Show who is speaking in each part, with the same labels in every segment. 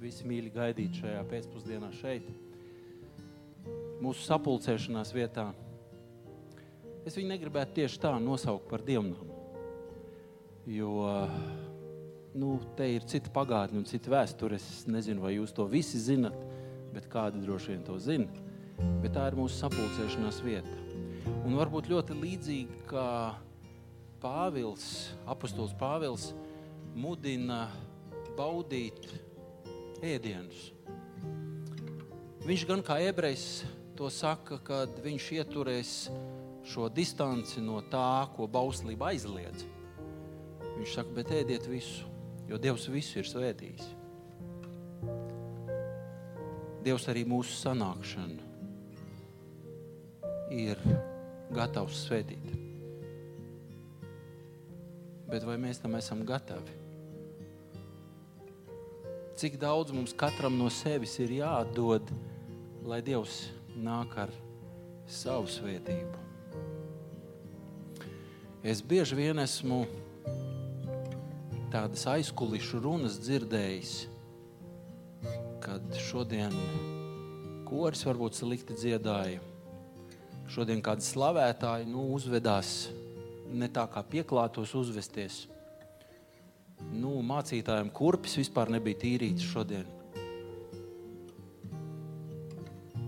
Speaker 1: visi mīļi gaidīt šajā pēcpusdienā šeit, mūsu sapulcēšanās vietā. Es viņu negribētu tieši tā nosaukt par dievnām, jo nu, te ir cita pagātne un cita vēsture. Es nezinu, vai jūs to visi zinat, bet kādi droši vien to zina. Bet tā ir mūsu sapulcēšanās vieta. Un varbūt ļoti līdzīgi kā Pāvils, apustulis Pāvils, mudina baudīt ēdienus. Viņš gan kā ebrejs to saka, kad viņš ieturēs šo distanci no tā, ko bauslība aizliedz. Viņš saka, bet ēdiet visu, jo Dievs visu ir svētījis. Dievs arī mūsu sanākšanu ir gatavs svētīt. Bet vai mēs tam esam gatavi? Cik daudz mums katram no sevis ir jāatdod, lai Dievs nāk ar savu svētību. Es bieži vien esmu tādas aizkulisku runas dzirdējis, kad šodien koris varbūt slikti dziedāja. Šodien kādi slavētāji nu, uzvedās ne tā, kā pieklātos uzvesties nu, mācītājiem kurpes vispār nebija tīrīts šodien.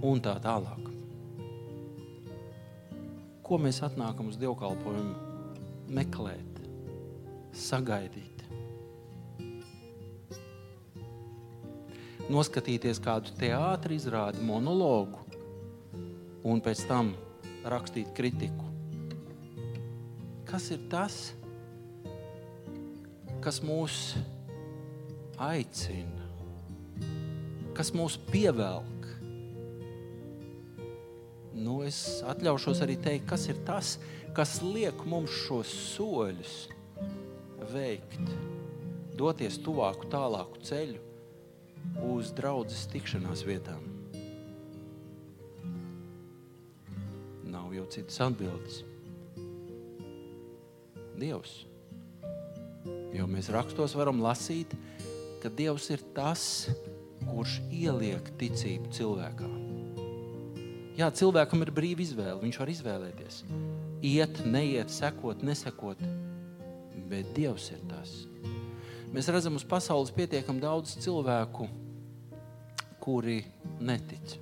Speaker 1: Un tā tālāk. Ko mēs atnākam uz dievkalpojumu meklēt, sagaidīt? Noskatīties kādu teātrī izrādi, monologu, un pēc tam rakstīt kritiku. Kas ir tas, kas mūs aicina, kas mūs pievelk. Nu, es atļaušos arī teikt, kas ir tas, kas liek mums šos soļus veikt, doties tuvāku, tālāku ceļu uz draudzes tikšanās vietām. Nav jau citas atbildes. Dievs. Jo mēs rakstos varam lasīt, ka Dievs ir tas, kurš ieliek ticību cilvēkā. Jā, cilvēkam ir brīva izvēle. Viņš var izvēlēties. Iet, neiet, sekot, nesekot. Bet Dievs ir tas. Mēs redzam uz pasaules pietiekami daudz cilvēku, kuri netic.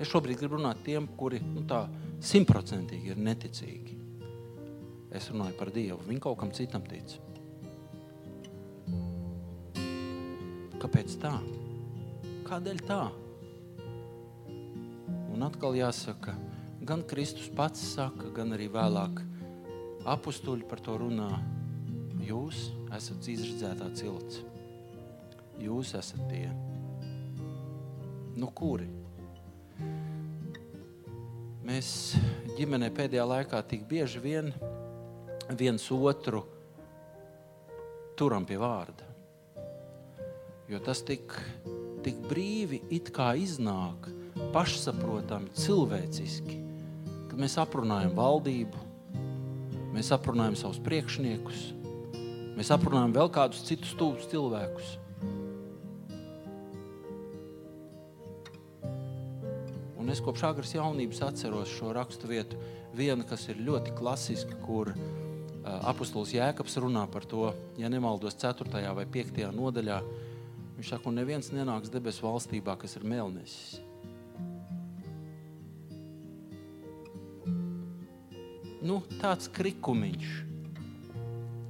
Speaker 1: Es šobrīd gribu runāt tiem, kuri nu, simtprocentīgi ir neticīgi. Es runāju par Dievu. Viņa kaut kam citam tic. Kāpēc tā? Kādēļ tā? Un atkal jāsaka, gan Kristus pats saka, gan arī vēlāk apstuļi par to runā. Jūs esat izredzētā cilts. Jūs esat tie. Nu, kuri? Mēs ģimenē pēdējā laikā tik bieži vien viens otru turam pie vārda. Jo tas tik, tik brīvi iznāk, pašsaprotami, cilvēciski, kad mēs aprunājam valdību, mēs aprunājam savus priekšniekus, mēs aprunājam vēl kādus citus tuvus cilvēkus. Un es kopš agras jaunības atceros šo rakstu vietu, viena, kas ir ļoti klasiska, kur apustulis Jēkabs runā par to, ja nemaldos 4. vai 5. nodaļā. Viņš saka, un neviens nenāks debesu valstībā, kas ir mēlnesis. Nu, tāds krikumiņš.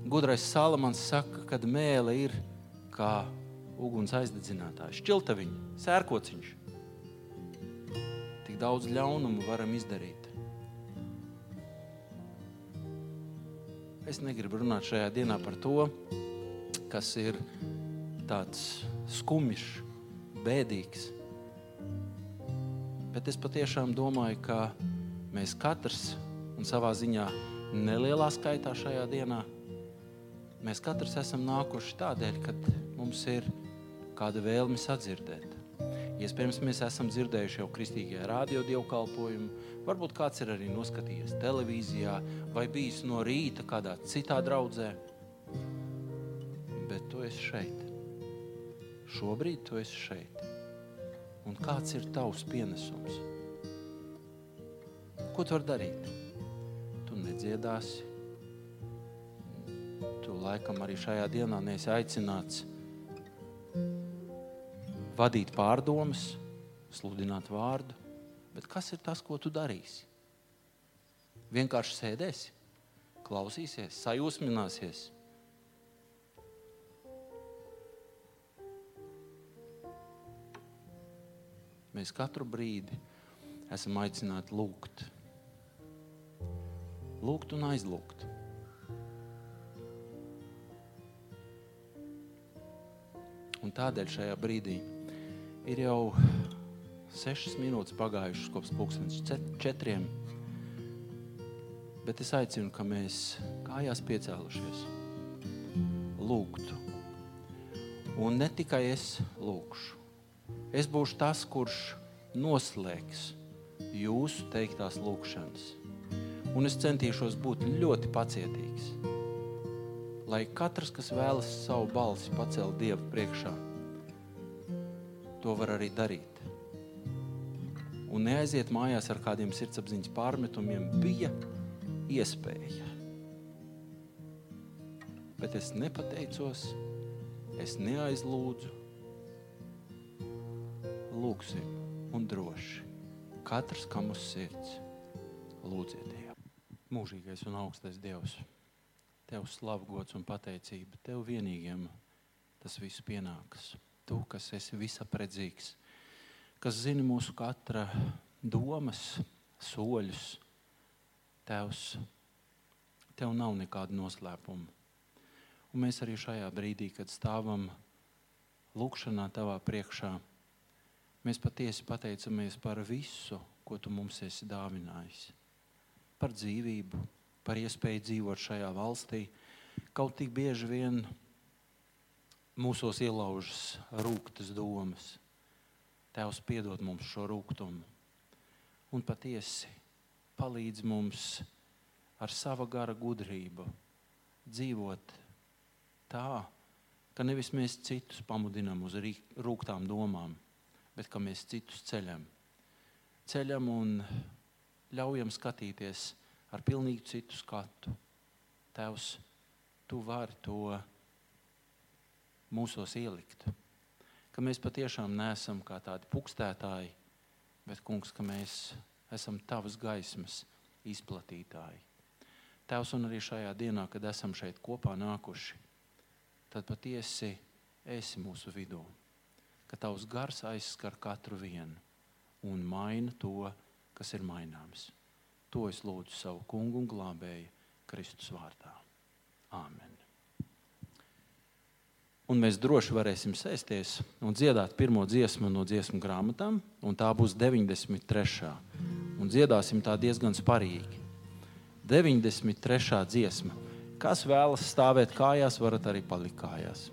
Speaker 1: Gudrais Salamans saka, ka mēlē ir kā uguns aizdedzinātājs, šķiltaviņš, sērkociņš. Tik daudz ļaunumu varam izdarīt. Es negribu runāt šajā dienā par to, kas ir tāds skumjš, bēdīgs. Bet es patiešām domāju, ka mēs katrs un savā ziņā nelielā skaitā šajā dienā, mēs katrs esam nākuši tādēļ, ka mums ir kāda vēlme sadzirdēt. Iespējams, mēs esam dzirdējuši jau kristīgajā radio dievkalpojumu, Varbūt kāds ir arī noskatījies televīzijā vai bijis no rīta kādā citā draudzē. Bet tu esi šeit. Šobrīd tu esi šeit. Un kāds ir tavs pienesums? Ko tu vari darīt? Tu nedziedāsi. Tu laikam arī šajā dienā neesi aicināts vadīt pārdomas, sludināt vārdu. Bet kas ir tas, ko tu darīsi? Vienkārši sēdēsi, klausīsies, sajūsmināsies Mēs katru brīdi esam aicināti lūgt. Lūgt un aizlūgt. Un tādēļ šajā brīdī ir jau sešas minūtes pagājušas kopš pusdienas četriem. Bet es aicinu, ka mēs kājās piecēlušies, lūgtu. Un ne tikai es lūgšu, Es būšu tas, kurš noslēgs jūsu teiktās lūgšanas. Un es centīšos būt ļoti pacietīgs. Lai katrs, kas vēlas savu balsi pacelt Dievu priekšā, to var arī darīt. Un neaiziet mājās ar kādiem sirdsapziņas pārmetumiem, bija iespēja. Bet es nepateicos, es neaizlūdzu, lūgsim un droši. Katrs, kam uz sirds, lūdziet Dievu. Mūžīgais un augstais Dievs, Tev slavu, gods un pateicība. Tev vienīgiem tas viss pienākas. Tu, kas esi visapredzīgs, kas zini mūsu katra domas, soļus, Tevs, Tev nav nekāda noslēpuma. Un mēs arī šajā brīdī, kad stāvam lūkšanā Tavā priekšā, Mēs patiesi pateicamies par visu, ko tu mums esi dāvinājis. Par dzīvību, par iespēju dzīvot šajā valstī. Kaut tik bieži vien mūsos ielaužas rūktas domas. Tēvs piedod mums šo rūkumu un patiesi palīdz mums ar sava gara gudrību dzīvot tā, ka nevis mēs citus pamudinām uz rūktām domām, bet ka mēs citus ceļam. Ceļam un ļaujam skatīties ar pilnīgi citu skatu. Tevs, tu vari to mūsos ielikt. Ka mēs patiešām neesam kā tādi pukstētāji, bet, kungs, ka mēs esam tavas gaismas izplatītāji. Tēvs, un arī šajā dienā, kad esam šeit kopā nākuši, tad patiesi esi mūsu vidū ka tavs gars aizskar katru vienu un maina to, kas ir maināms. To es lūdzu savu kungu un glābēju Kristus vārdā. Āmen. Un mēs droši varēsim sēsties un dziedāt pirmo dziesmu no dziesmu grāmatām, un tā būs 93. Un dziedāsim tā diezgan sparīgi. 93. dziesma. Kas vēlas stāvēt kājās, varat arī palikt kājās.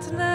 Speaker 2: Dievs ir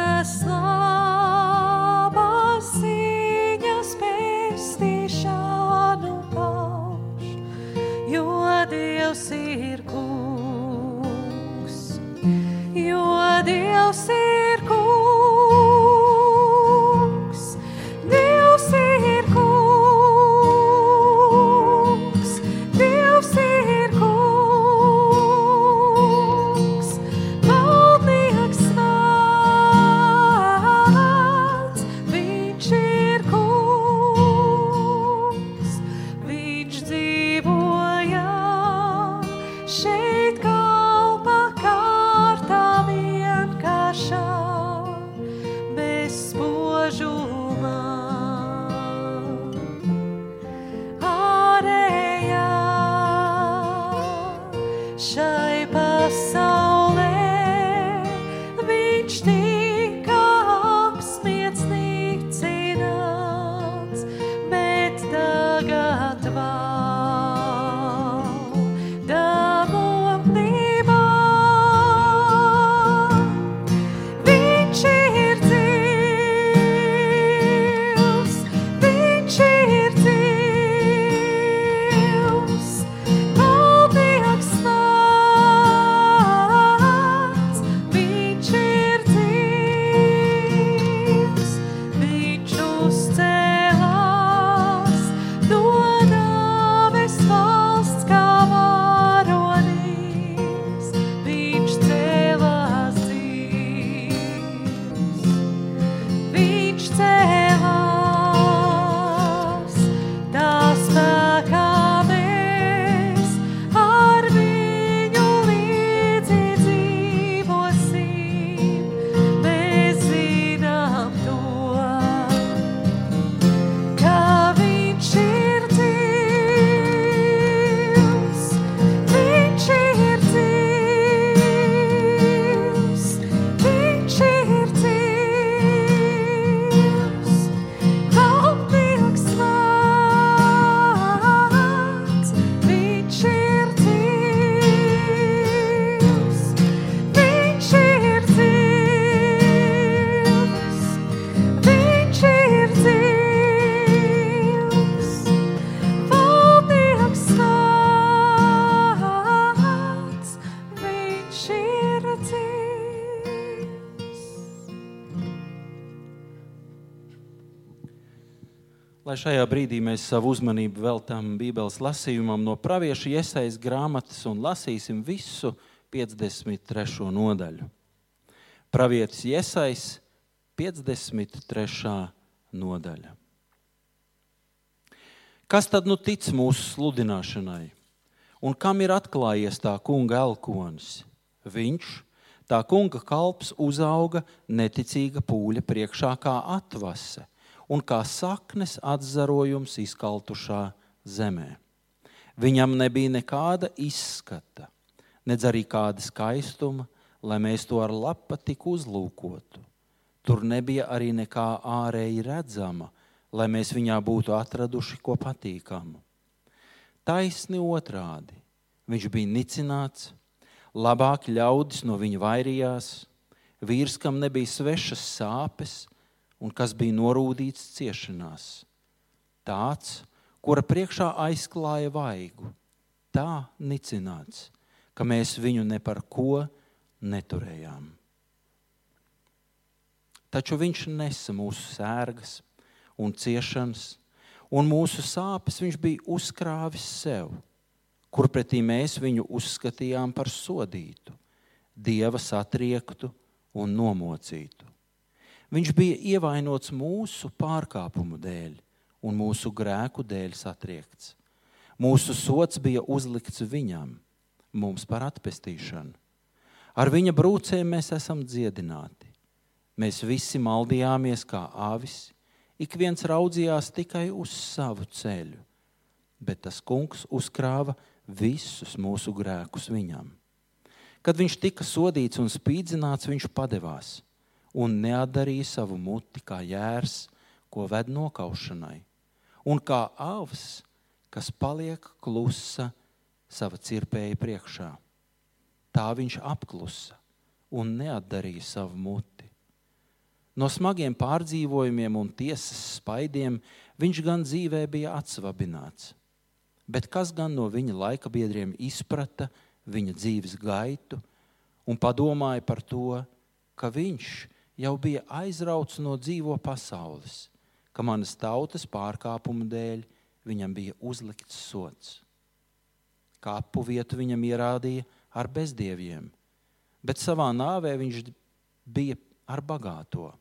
Speaker 1: šajā brīdī mēs savu uzmanību veltām Bībeles lasījumam no pravieša iesaistas grāmatas un lasīsim visu 53. nodaļu. Pravietis iesaistas 53. nodaļa. Kas tad nu tic mūsu sludināšanai? Un kam ir atklājies tā kunga elkonis? Viņš, tā kunga kalps, uzauga neticīga pūļa priekšā kā atvase un kā saknes atzarojums izkaltušā zemē. Viņam nebija nekāda izskata, nedz arī kāda skaistuma, lai mēs to ar lapatiku uzlūkotu. Tur nebija arī nekā ārēji redzama, lai mēs viņā būtu atraduši ko patīkamu. Taisni otrādi, viņš bija nicināts, labāk ļaudis no viņa vairījās, vīrs, kam nebija svešas sāpes, un kas bija norūdīts ciešanās. Tāds, kura priekšā aizklāja vaigu, tā nicināts, ka mēs viņu ne par ko neturējām. Taču viņš nesa mūsu sērgas un ciešanas, un mūsu sāpes viņš bija uzkrāvis sev, kur pretī mēs viņu uzskatījām par sodītu, dieva satriektu un nomocītu. Viņš bija ievainots mūsu pārkāpumu dēļ un mūsu grēku dēļ satriekts. Mūsu sots bija uzlikts viņam, mums par atpestīšanu. Ar viņa brūcēm mēs esam dziedināti. Mēs visi maldījāmies kā avis, ik viens raudzījās tikai uz savu ceļu, bet tas kungs uzkrāva visus mūsu grēkus viņam. Kad viņš tika sodīts un spīdzināts, viņš padevās un neatdarīja savu muti kā jērs, ko ved nokaušanai, un kā avs, kas paliek klusa sava cirpēja priekšā. Tā viņš apklusa un neatdarīja savu muti. No smagiem pārdzīvojumiem un tiesas spaidiem viņš gan dzīvē bija atsvabināts. Bet kas gan no viņa laika biedriem izprata viņa dzīves gaitu un padomāja par to, ka viņš jau bija aizrauts no dzīvo pasaules, ka manas tautas pārkāpumu dēļ viņam bija uzlikts sots. Kāpu vietu viņam ierādīja ar bezdieviem, bet savā nāvē viņš bija ar bagāto.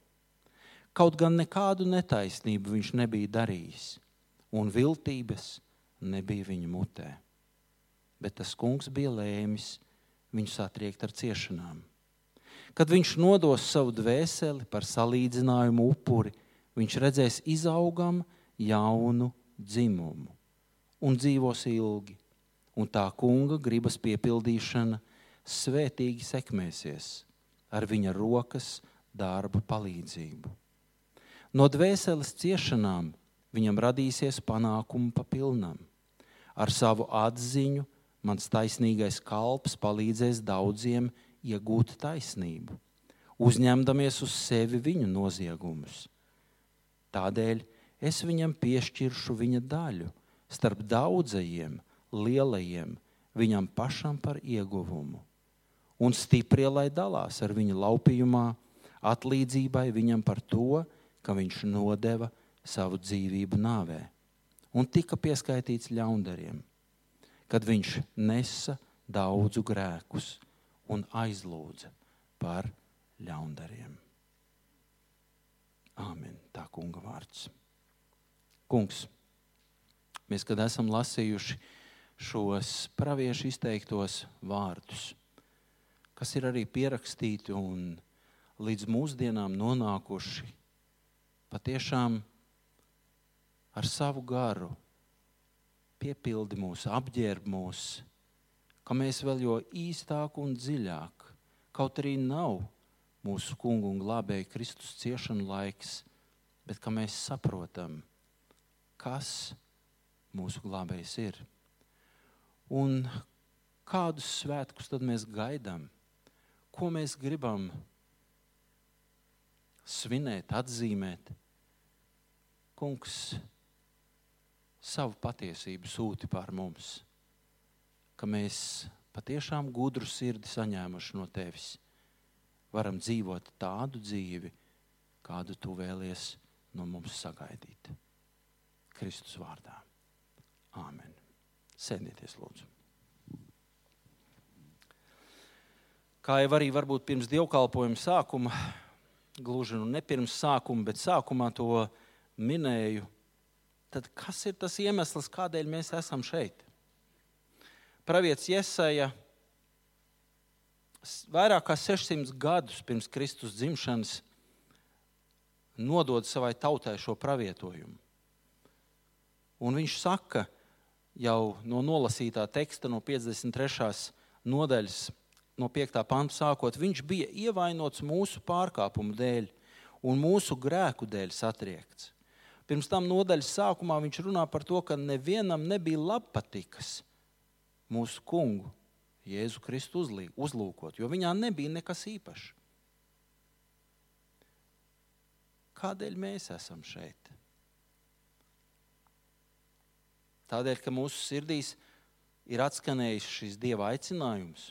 Speaker 1: Kaut gan nekādu netaisnību viņš nebija darījis, un viltības nebija viņa mutē. Bet tas kungs bija lēmis viņu satriekt ar ciešanām. Kad viņš nodos savu dvēseli par salīdzinājumu upuri, viņš redzēs izaugam jaunu dzimumu un dzīvos ilgi. Un tā kunga gribas piepildīšana svētīgi sekmēsies ar viņa rokas darba palīdzību. No dvēseles ciešanām viņam radīsies panākumu pa pilnam. Ar savu atziņu mans taisnīgais kalps palīdzēs daudziem iegūt taisnību, uzņemdamies uz sevi viņu noziegumus. Tādēļ es viņam piešķiršu viņa daļu starp daudzajiem lielajiem viņam pašam par ieguvumu, un stiprie lai dalās ar viņa laupījumā, atlīdzībai viņam par to, ka viņš nodeva savu dzīvību nāvē. Un tika pieskaitīts ļaundariem, kad viņš nesa daudzu grēkus un aizlūdza par ļaundariem. Āmen. Tā kunga vārds. Kungs, mēs, kad esam lasījuši šos praviešu izteiktos vārdus, kas ir arī pierakstīti un līdz mūsdienām nonākuši patiešām ar savu garu piepildi mūs, apģērb mūs, ka mēs vēl jo īstāk un dziļāk, kaut arī nav mūsu kungu un glābēju Kristus ciešanu laiks, bet ka mēs saprotam, kas mūsu glābējs ir. Un kādus svētkus tad mēs gaidām, ko mēs gribam svinēt, atzīmēt. Kungs, savu patiesību sūti pār mums, ka mēs patiešām gudru sirdi saņēmuši no tevis, varam dzīvot tādu dzīvi, kādu tu vēlies no mums sagaidīt. Kristus vārdā. Āmen. Sēdieties, lūdzu. Kā jau arī varbūt pirms dievkalpojuma sākuma, gluži nu ne pirms sākuma, bet sākumā to minēju, tad kas ir tas iemesls, kādēļ mēs esam šeit? Pravietis Iesaja vairāk kā 600 gadus pirms Kristus dzimšanas nodod savai tautai šo pravietojumu. Un viņš saka, jau no nolasītā teksta, no 53. nodaļas, no 5. panta sākot, viņš bija ievainots mūsu pārkāpumu dēļ un mūsu grēku dēļ satriekts. Pirms tam nodaļas sākumā viņš runā par to, ka nevienam nebija labpatikas mūsu kungu Jēzu Kristu uzlūkot, jo viņā nebija nekas īpašs. Kādēļ mēs esam šeit? Tādēļ, ka mūsu sirdīs ir atskanējis šis Dieva aicinājums,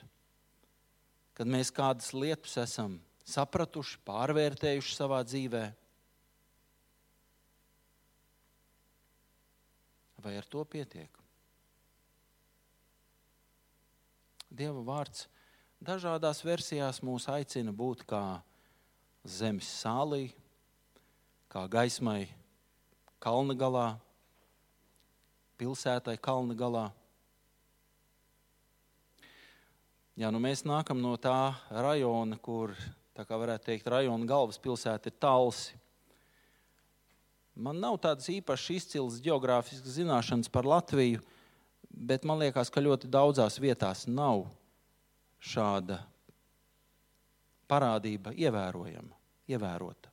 Speaker 1: kad mēs kādas lietas esam sapratuši, pārvērtējuši savā dzīvēm Vai ar to pietiek? Dieva vārds dažādās versijās mūs aicina būt kā zemes sālī, kā gaismai kalna galā, pilsētai kalna galā. Jā, nu mēs nākam no tā rajona, kur, tā kā varētu teikt, rajona galvaspilsēta ir Talsi. Man nav tādas īpašas izcils geogrāfiskas zināšanas par Latviju, bet man liekas, ka ļoti daudzās vietās nav šāda parādība ievērojama, ievērota.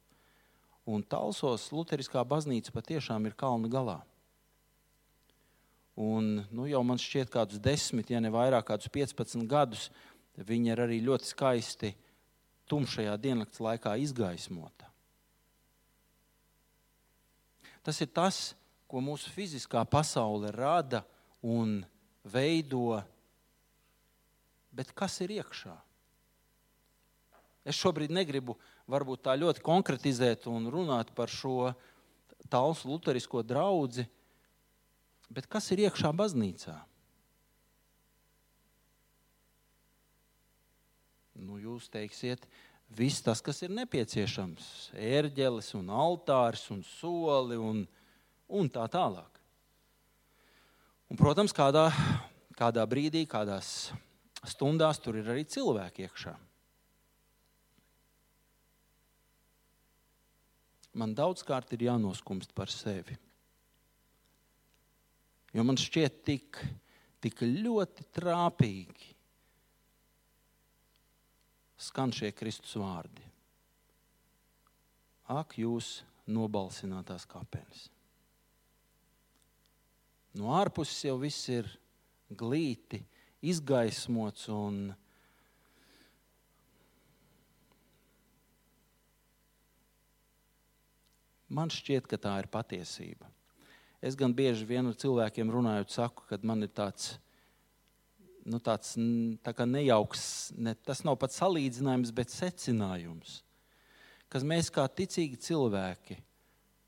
Speaker 1: Un Talsos Lutheriskā baznīca patiešām ir kalna galā. Un, nu, jau man šķiet, kādus desmit, ja ne vairāk, kādus 15 gadus, viņa ir arī ļoti skaisti tumšajā diennakts laikā izgaismota. Tas ir tas, ko mūsu fiziskā pasaule rada un veido. Bet kas ir iekšā? Es šobrīd negribu varbūt tā ļoti konkretizēt un runāt par šo tālu luterisko draugu, bet kas ir iekšā baznīcā? Nu, jūs teiksiet, viss tas, kas ir nepieciešams. Ērģeles, un altārs, un soli un, un tā tālāk. Un, protams, kādā, kādā brīdī, kādās stundās tur ir arī cilvēki iekšā. Man daudzkārt ir jānoskumst par sevi. Jo man šķiet tik, tik ļoti trāpīgi skan šie Kristus vārdi. Ak, jūs nobalsinātās kāpnes! No ārpuses jau viss ir glīti, izgaismots un Man šķiet, ka tā ir patiesība. Es gan bieži vien ar cilvēkiem runājot, saku, ka man ir tāds, nu, tāds tā nejauks, ne, tas nav pats salīdzinājums, bet secinājums, ka mēs kā ticīgi cilvēki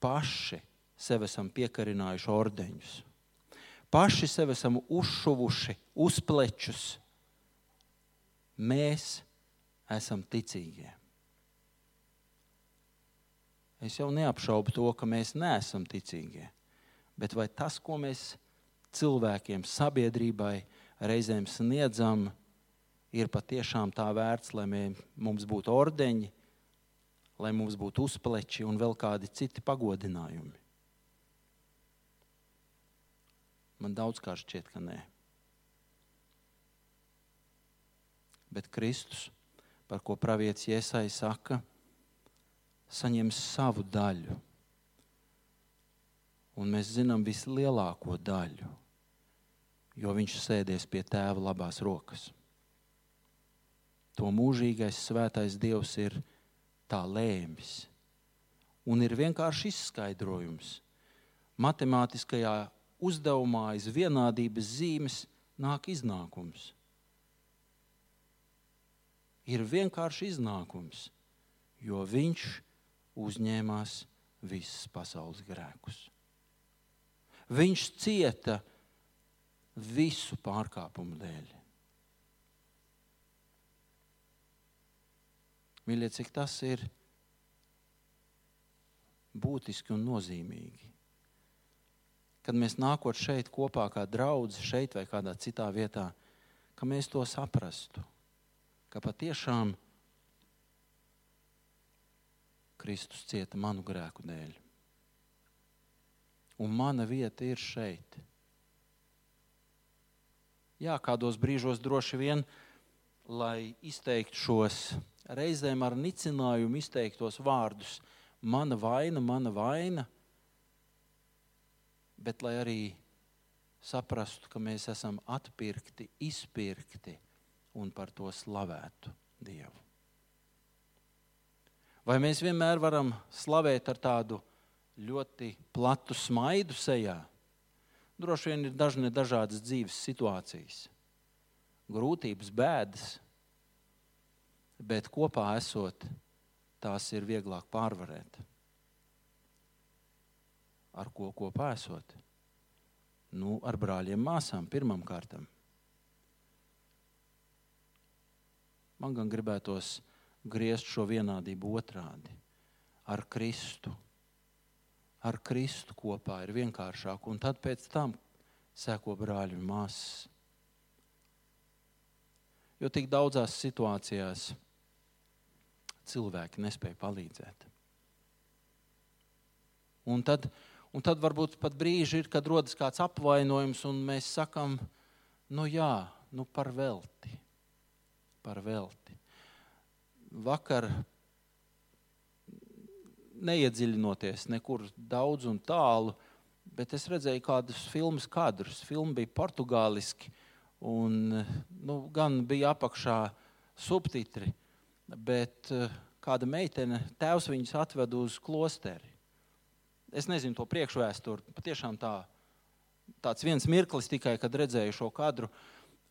Speaker 1: paši sev esam piekarinājuši ordeņus, paši sev esam uzšuvuši uzplečus. Mēs esam ticīgie. Es jau neapšaubu to, ka mēs neesam ticīgie. Bet vai tas, ko mēs cilvēkiem, sabiedrībai reizēm sniedzam, ir patiešām tā vērts, lai mē, mums būtu ordeņi, lai mums būtu uzpleči un vēl kādi citi pagodinājumi? Man daudz kā šķiet, ka nē. Bet Kristus, par ko pravietis Iesai saka, saņems savu daļu. Un mēs zinām vislielāko daļu, jo viņš sēdies pie tēva labās rokas. To mūžīgais svētais Dievs ir tā lēmis. Un ir vienkārši izskaidrojums. Matemātiskajā uzdevumā aiz vienādības zīmes nāk iznākums. Ir vienkārši iznākums, jo viņš uzņēmās visus pasaules grēkus. Viņš cieta visu pārkāpumu dēļ. Mīļie, cik tas ir būtiski un nozīmīgi. Kad mēs nākot šeit kopā kā draugi, šeit vai kādā citā vietā, ka mēs to saprastu, ka patiešām Kristus cieta manu grēku dēļ. Un mana vieta ir šeit. Jā, kādos brīžos droši vien, lai izteiktu šos reizēm ar nicinājumu izteiktos vārdus, mana vaina, mana vaina, bet lai arī saprastu, ka mēs esam atpirkti, izpirkti un par to slavētu Dievu. Vai mēs vienmēr varam slavēt ar tādu ļoti platu smaidu sejā? Droši vien ir dažne dažādas dzīves situācijas, grūtības, bēdas, bet kopā esot, tās ir vieglāk pārvarēt. Ar ko kopā esot? Nu, ar brāļiem, māsām pirmām kārtām. Man gan gribētos griezt šo vienādību otrādi ar Kristu. Ar Kristu kopā ir vienkāršāk, un tad pēc tam seko brāļi un māsas. Jo tik daudzās situācijās cilvēki nespēja palīdzēt. Un tad, un tad varbūt pat brīži ir, kad rodas kāds apvainojums, un mēs sakām, nu jā, nu par velti. Par velti vakar neiedziļinoties nekur daudz un tālu, bet es redzēju kādus filmu kadrus. Filma bija portugāliski, un nu, gan bija apakšā subtitri, bet eh, kāda meitene, tēvs viņus atveda uz klosteri. Es nezinu to priekšvēsturi. Patiešām tā, tāds viens mirklis tikai, kad redzēju šo kadru.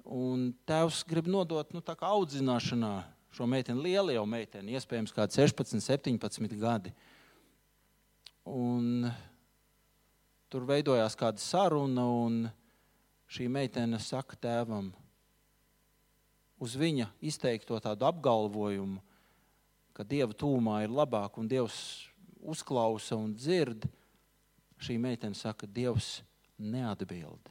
Speaker 1: Un tēvs grib nodot nu, audzināšanā šo meiteni, liela jau meitene, iespējams, kāda 16, 17 gadi. Un tur veidojās kāda saruna, un šī meitene saka tēvam, uz viņa izteikto tādu apgalvojumu, ka dieva tūmā ir labāk un dievs uzklausa un dzird. Šī meitene saka, Dievs neatbild.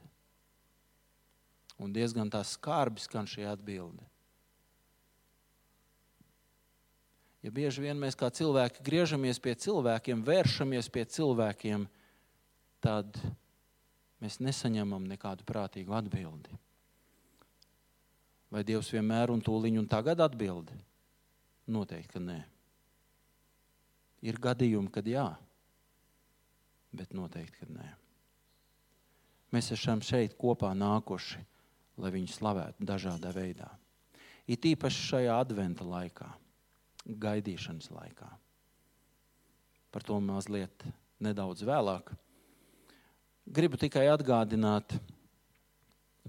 Speaker 1: Un diezgan tā skarbi skan šī atbilde. Ja bieži vien mēs kā cilvēki griežamies pie cilvēkiem, vēršamies pie cilvēkiem, tad mēs nesaņemam nekādu prātīgu atbildi. Vai Dievs vienmēr un tūlīt un tagad atbild? Noteikti, ka nē. Ir gadījumi, kad jā, bet noteikti, ka nē. mēs esam šeit kopā nākuši, lai viņu slavētu dažādā veidā. It īpaši šajā adventa laikā, gaidīšanas laikā. Par to mazliet nedaudz vēlāk. Gribu tikai atgādināt,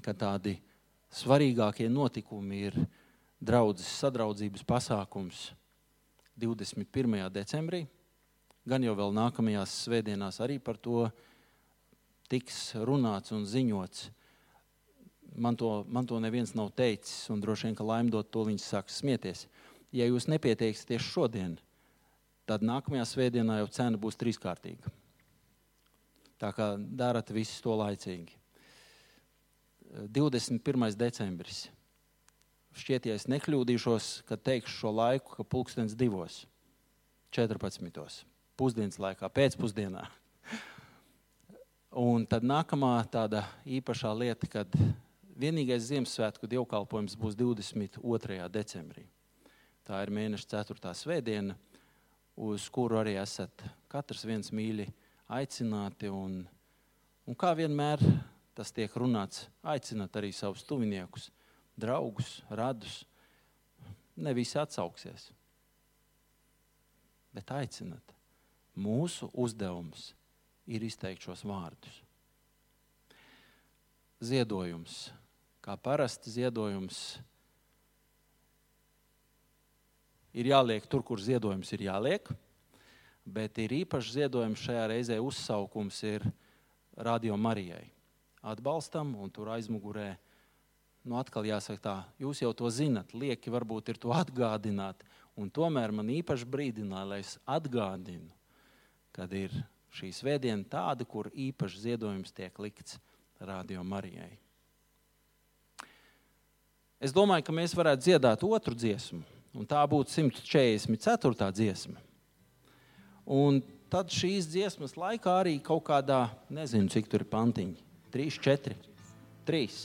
Speaker 1: ka tādi svarīgākie notikumi ir draudzes sadraudzības pasākums 21. decembrī. Gan jau vēl nākamajās svētdienās arī par to tiks runāts un ziņots. Man to, man to neviens nav teicis, un droši vien, ka laimdot to viņš sāks smieties. Ja jūs nepieteiksieties šodien, tad nākamajā svētdienā jau cena būs trīskārtīga. Tā kā darat visu to laicīgi. 21. decembris. Šķiet, ja es nekļūdīšos, kad teikšu šo laiku, ka pulkstenis divos, 14. pusdienas laikā, pēcpusdienā. Un tad nākamā tāda īpašā lieta, kad vienīgais Ziemassvētku dievkalpojums būs 22. decembrī. Tā ir mēneša 4. svētdiena, uz kuru arī esat katrs viens mīļi aicināti. Un, un kā vienmēr tas tiek runāts, aicināt arī savus tuviniekus, draugus, radus. Ne visi atsauksies, bet aicināt. Mūsu uzdevums ir izteikt šos vārdus. Ziedojums, kā parasti ziedojums, ir jāliek tur, kur ziedojums ir jāliek, bet ir īpašs ziedojums šajā reizē uzsaukums ir Radio Marijai atbalstam, un tur aizmugurē, nu, atkal jāsaka tā, jūs jau to zinat, lieki varbūt ir to atgādināt, un tomēr man īpaši brīdināja, lai es atgādinu, kad ir šī svētdiena tāda, kur īpaši ziedojums tiek likts Radio Marijai. Es domāju, ka mēs varētu dziedāt otru dziesmu, un tā būtu 144. dziesma. Un tad šīs dziesmas laikā arī kaut kādā, nezinu, cik tur ir pantiņi, 3, 4, 3.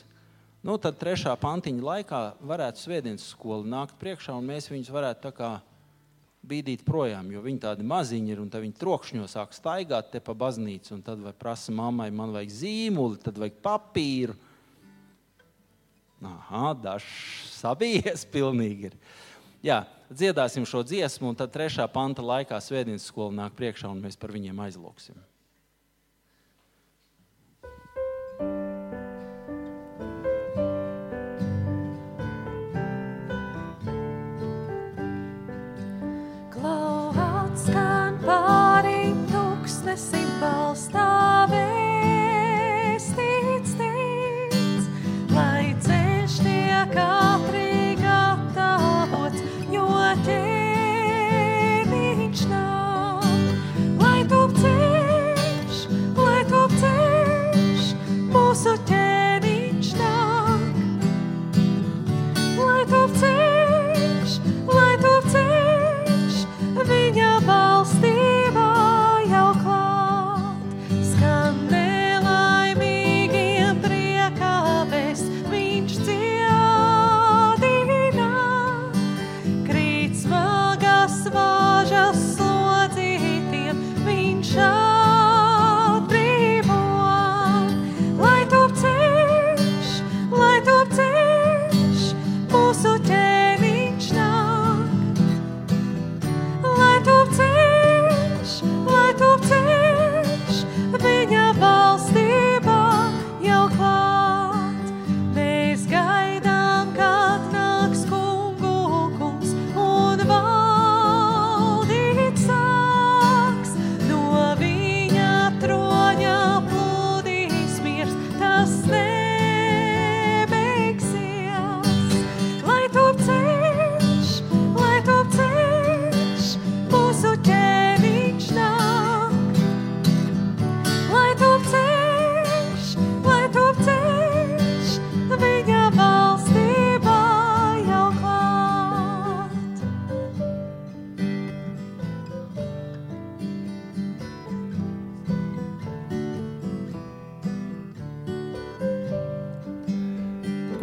Speaker 1: Nu, tad trešā pantiņa laikā varētu svētdienas skola nākt priekšā, un mēs viņus varētu tā kā bīdīt projām, jo viņi tādi maziņi ir, un viņi trokšņo sāk staigāt te pa baznīcu, un tad vai prasa mammai, man vajag zīmuli, tad vajag papīru. Aha, dažs sabijies pilnīgi ir. Jā, dziedāsim šo dziesmu, un tad trešā panta laikā svētdienas skola nāk priekšā, un mēs par viņiem aizlūksim.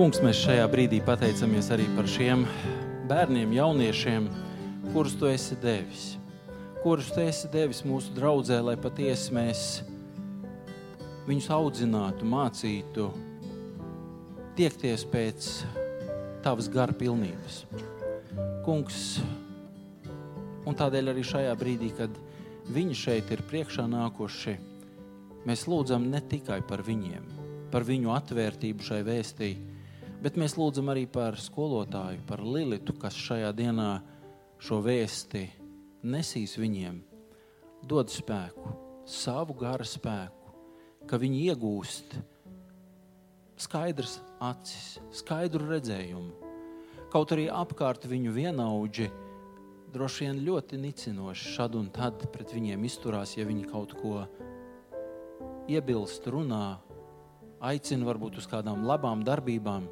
Speaker 1: Kungs, mēs šajā brīdī pateicamies arī par šiem bērniem, jauniešiem, kurus tu esi devis. Kurus tu esi devis mūsu draudzē, lai patiesi mēs viņus audzinātu, mācītu, tiekties pēc tavas gara pilnības. Kungs, un tādēļ arī šajā brīdī, kad viņi šeit ir priekšā nākuši, mēs lūdzam ne tikai par viņiem, par viņu atvērtību šai vēstī, bet mēs lūdzam arī par skolotāju, par Lilitu, kas šajā dienā šo vēsti nesīs viņiem, dod spēku, savu gara spēku, ka viņi iegūst skaidrs acis, skaidru redzējumu. Kaut arī apkārt viņu vienaudži droši vien ļoti nicinoši šad un tad pret viņiem izturās, ja viņi kaut ko iebilst, runā, aicina varbūt uz kādām labām darbībām.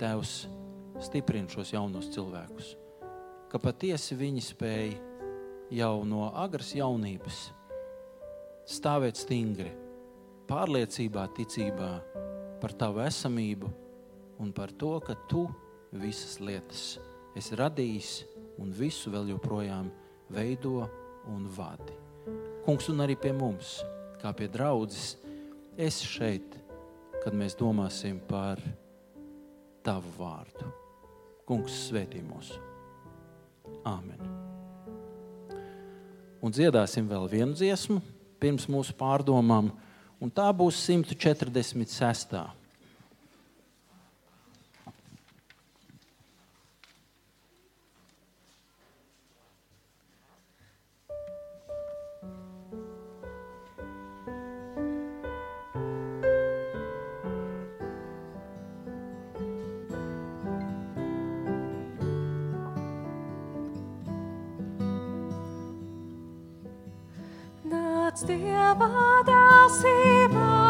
Speaker 1: Tēvs stiprina šos jaunos cilvēkus, ka patiesi viņi spēj jau no agras jaunības stāvēt stingri, pārliecībā, ticībā par tavu esamību un par to, ka tu visas lietas esi radījis un visu vēl joprojām veido un vadi. Kungs, un arī pie mums, kā pie draudzes, esi šeit, kad mēs domāsim par tavu vārdu. Kungs, svētī mūs! Āmen! Un dziedāsim vēl vienu dziesmu pirms mūsu pārdomām un tā būs 146.
Speaker 2: Dieva dēls Immanuel,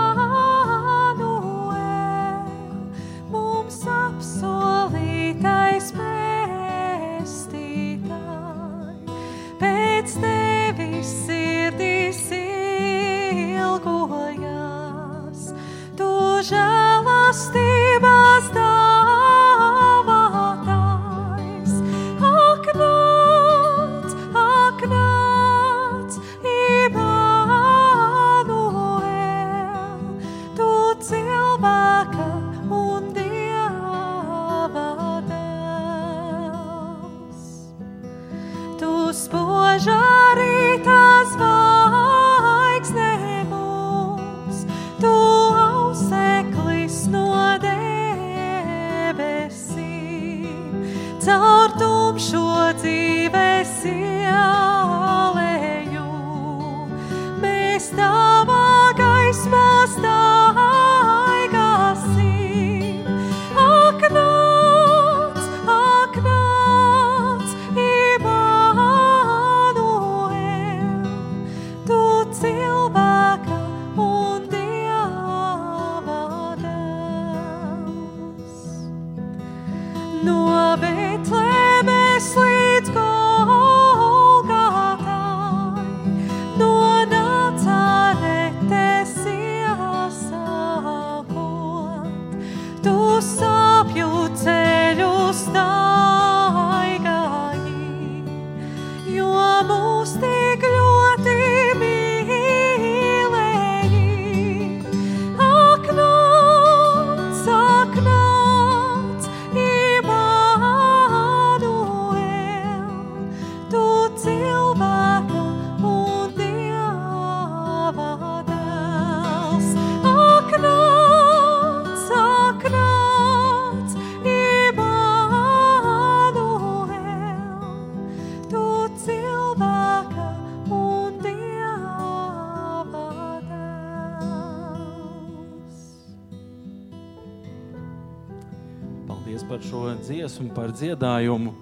Speaker 2: No Betlemes līdz
Speaker 1: par dziedājumu.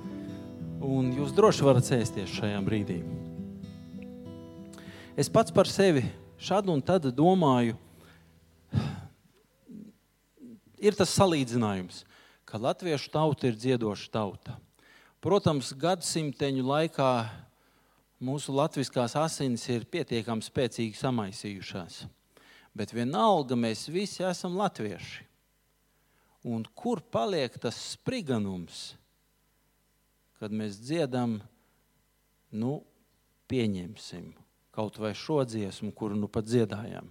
Speaker 1: Un jūs droši varat sēsties šajā brīdī. Es pats par sevi šādu un tad domāju, ir tas salīdzinājums, ka latviešu tauta ir dziedoša tauta. Protams, gadsimteņu laikā mūsu latviskās asinis ir pietiekami spēcīgi samaisījušās. Bet vienalga mēs visi esam latvieši. Un kur paliek tas spriganums, kad mēs dziedam, nu, pieņemsim kaut vai šo dziesmu, kuru nu pat dziedājām.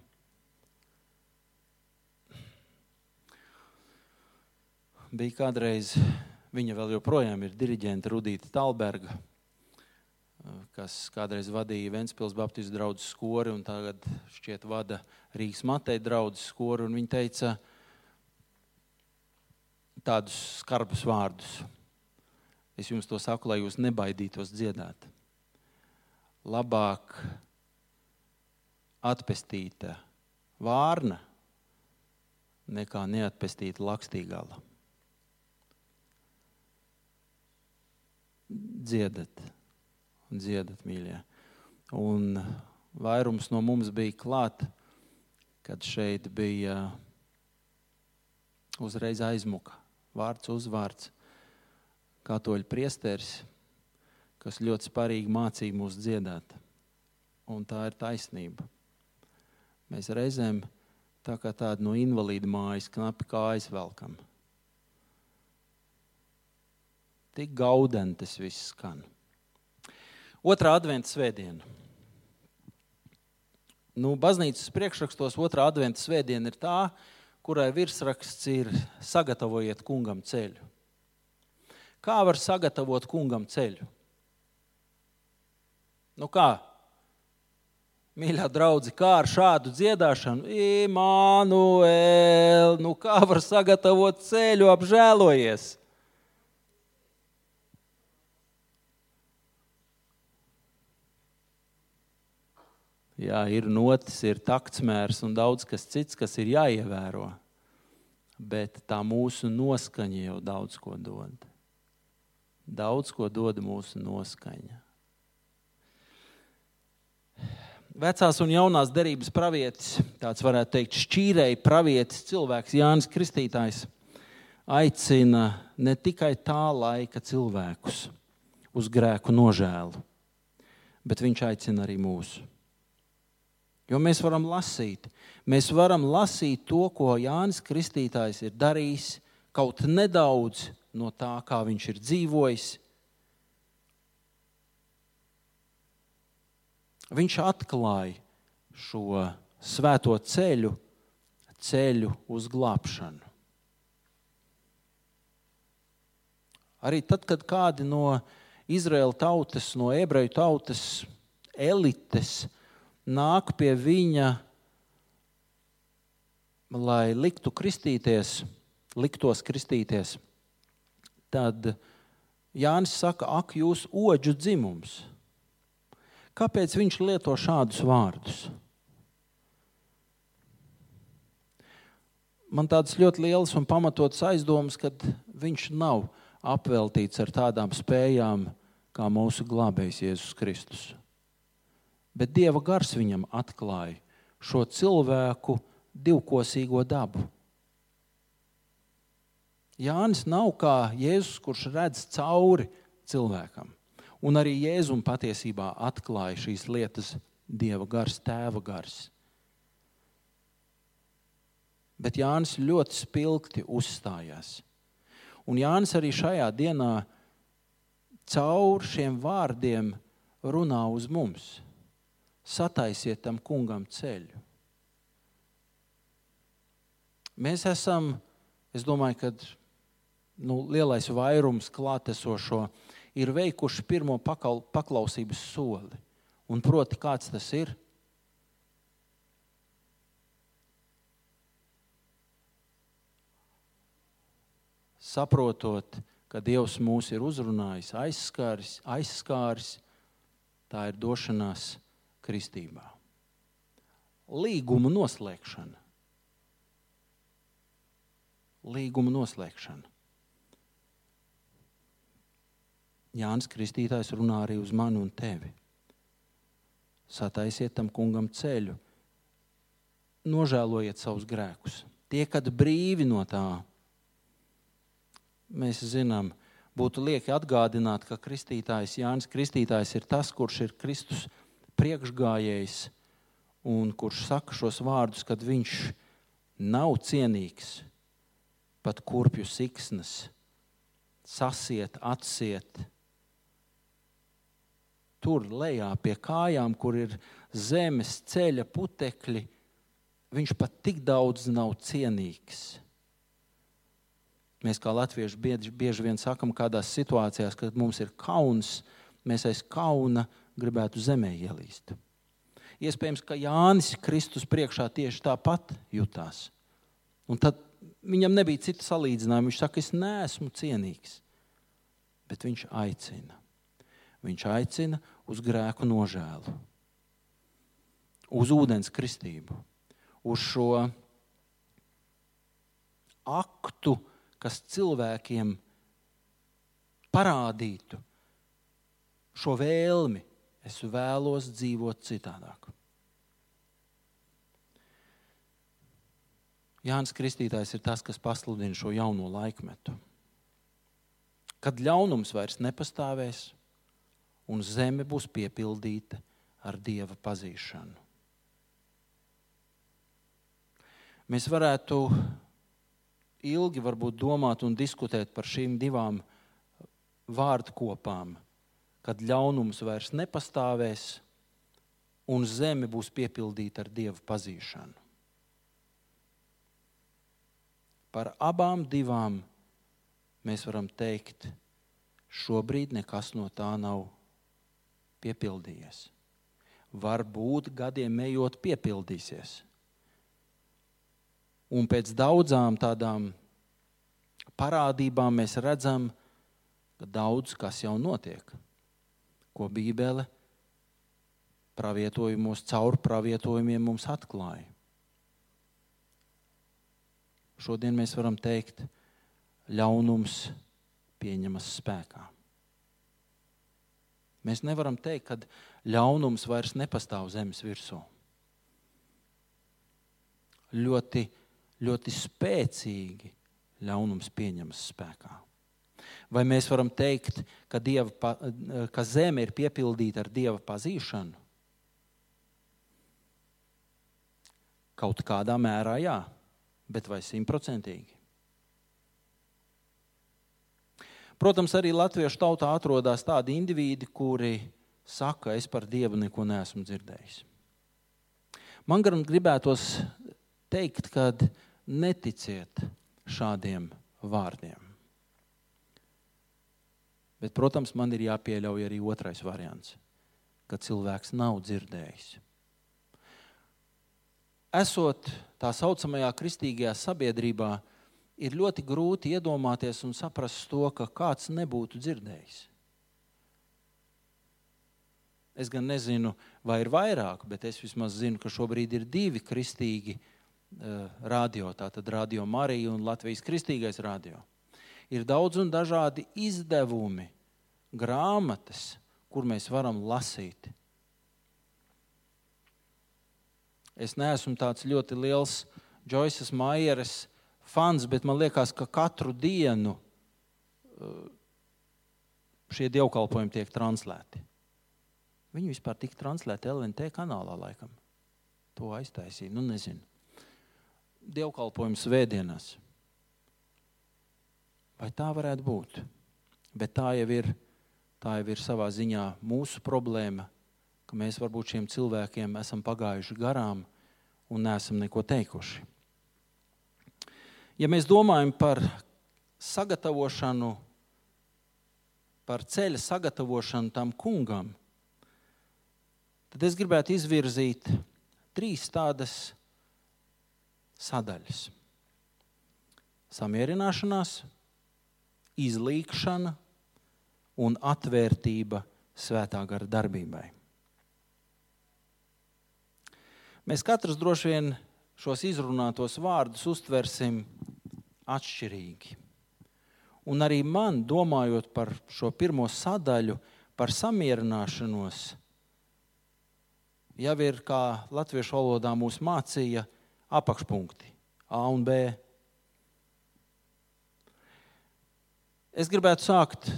Speaker 1: Bija kādreiz, viņa vēl joprojām ir diriģente Rudīta Talberga, kas kādreiz vadīja Ventspils Baptistu draugu skori un tagad šķiet vada Rīgas Mateja draugu skori. Viņa teica tādus skarbus vārdus – Es jums to saku, lai jūs nebaidītos dziedāt. Labāk atpestīta vārna nekā neatpestīta lakstīgala. Dziedat, dziedat, mīļie. Un vairums no mums bija klāt, kad šeit bija uzreiz aizmuka. Vārds uzvārds, katoļu priesteris, kas ļoti sparīgi mācīja mūs dziedāt. Un tā ir taisnība. Mēs reizēm tā kā tāda no invalīda mājas knapi kājas velkam. Tik gaudeni tas viss skan. Otrā adventa svētdiena. Nu, baznīcas priekšrakstos otrā adventa svētdiena ir tā, kurai virsraksts ir sagatavojiet kungam ceļu. Kā var sagatavot kungam ceļu? Nu kā? Mīļā draudzene, kā ar šādu dziedāšanu, Imānuēl, nu kā var sagatavot ceļu, apžēlojies? Jā, ir notis, ir taktsmērs un daudz kas cits, kas ir jāievēro. Bet tā mūsu noskaņa jau daudz ko dod. Daudz ko dod mūsu noskaņa. Vecās un jaunās derības pravietis, tāds varētu teikt, šķīrēji pravietis, cilvēks Jānis Kristītājs, aicina ne tikai tā laika cilvēkus uz grēku nožēlu, bet viņš aicina arī mūsu. Jo mēs varam lasīt, mēs varam lasīt to, ko Jānis Kristītājs ir darījis, kaut nedaudz no tā, kā viņš ir dzīvojis, viņš atklāja šo svēto ceļu, ceļu uz glābšanu. Arī tad, kad kādi no Izraēla tautas, no ebreju tautas elites nāk pie viņa, lai liktu kristīties, liktos kristīties, tad Jānis saka, ak, jūs oģu dzimums! Kāpēc viņš lieto šādus vārdus? Man tādas ļoti lielas un pamatotas aizdomas, ka viņš nav apveltīts ar tādām spējām kā mūsu glābējs Jēzus Kristus. Bet Dieva gars viņam atklāja šo cilvēku divkosīgo dabu. Jānis nav kā Jēzus, kurš redz cauri cilvēkam. Un arī Jēzum patiesībā atklāja šīs lietas Dieva gars, Tēva gars. Bet Jānis ļoti spilgti uzstājās. Un Jānis arī šajā dienā caur šiem vārdiem runā uz mums. Sataisiet tam kungam ceļu. Mēs esam, es domāju, ka nu, lielais vairums klātesošo ir veikuši pirmo pakal, paklausības soli. Un proti, kāds tas ir? Saprotot, ka Dievs mūs ir uzrunājis, aizskāris, aizskāris, tā ir došanās kristībā. Līguma noslēgšana. Līguma noslēgšana. Jānis Kristītājs runā arī uz mani un tevi. Sataisiet tam kungam ceļu, nožēlojiet savus grēkus, tiekat brīvi no tā. Mēs zinām, būtu lieki atgādināt, ka Kristītājs, Jānis Kristītājs ir tas, kurš ir Kristus priekšgājējs un kurš saka šos vārdus, kad viņš nav cienīgs pat kurpju siksnas, sasiet, atsiet tur lejā pie kājām, kur ir zemes ceļa putekļi, viņš pat tik daudz nav cienīgs. Mēs kā latvieši bieži, bieži vien sakam, kādās situācijās, kad mums ir kauns, mēs aiz kauna gribētu zemē ielīst. Iespējams, ka Jānis Kristus priekšā tieši tāpat jutās. Un tad viņam nebija cita salīdzinājuma. Viņš saka, es neesmu cienīgs, bet viņš aicina. Viņš aicina uz grēku nožēlu, uz ūdens kristību, uz šo aktu, kas cilvēkiem parādītu šo vēlmi. Es vēlos dzīvot citādāk. Jānis Kristītājs ir tas, kas pasludina šo jauno laikmetu. Kad ļaunums vairs nepastāvēs, un zeme būs piepildīta ar dieva pazīšanu. Mēs varētu ilgi domāt un diskutēt par šīm divām vārdu kopām, kad ļaunums vairs nepastāvēs un zeme būs piepildīta ar dievu pazīšanu. Par abām divām mēs varam teikt, šobrīd nekas no tā nav piepildījies. Varbūt gadiem ejot, piepildīsies. Un pēc daudzām tādām parādībām mēs redzam, ka daudz kas jau notiek, ko Bībele pravietojumos, caur pravietojumiem mums atklāja. Šodien mēs varam teikt, ļaunums pieņemas spēkā. Mēs nevaram teikt, ka ļaunums vairs nepastāv zemes virsū. Ļoti ļoti spēcīgi ļaunums pieņemas spēkā. Vai mēs varam teikt, ka, dieva, ka zeme ir piepildīta ar dieva pazīšanu? Kaut kādā mērā jā, bet vai simtprocentīgi? Protams, arī latviešu tautā atrodas tādi indivīdi, kuri saka, es par dievu neko neesmu dzirdējis. Man gan gribētos teikt, ka neticiet šādiem vārdiem. Bet, protams, man ir jāpieļauj arī otrais variants, ka cilvēks nav dzirdējis. Esot tā saucamajā kristīgajā sabiedrībā, ir ļoti grūti iedomāties un saprast to, ka kāds nebūtu dzirdējis. Es gan nezinu, vai ir vairāk, bet es vismaz zinu, ka šobrīd ir divi kristīgi Eh, radio, tātad Radio Marija un Latvijas Kristīgais radio. Ir daudz un dažādi izdevumi, grāmatas, kur mēs varam lasīt. Es neesmu tāds ļoti liels Džoisas Maieres fans, bet man liekas, ka katru dienu eh, šie dievkalpojumi tiek translēti. Viņi vispār tika translēti LNT kanālā, laikam. To aiztaisīja. Nu, nezinu dievkalpojumu svētdienās. Vai tā varētu būt? Bet tā jau ir, tā jau ir savā ziņā mūsu problēma, ka mēs varbūt šiem cilvēkiem esam pagājuši garām un neesam neko teikuši. Ja mēs domājam par sagatavošanu, par ceļa sagatavošanu tam kungam, tad es gribētu izvirzīt trīs tādas sadaļas - samierināšanās, izlīkšana un atvērtība svētā gara darbībai. Mēs katrs droši vien šos izrunātos vārdus uztversim atšķirīgi. Un arī man, domājot par šo pirmo sadaļu, par samierināšanos, jau ir, kā latviešu valodā mūs mācīja, apakšpunkti A un B. Es gribētu sākt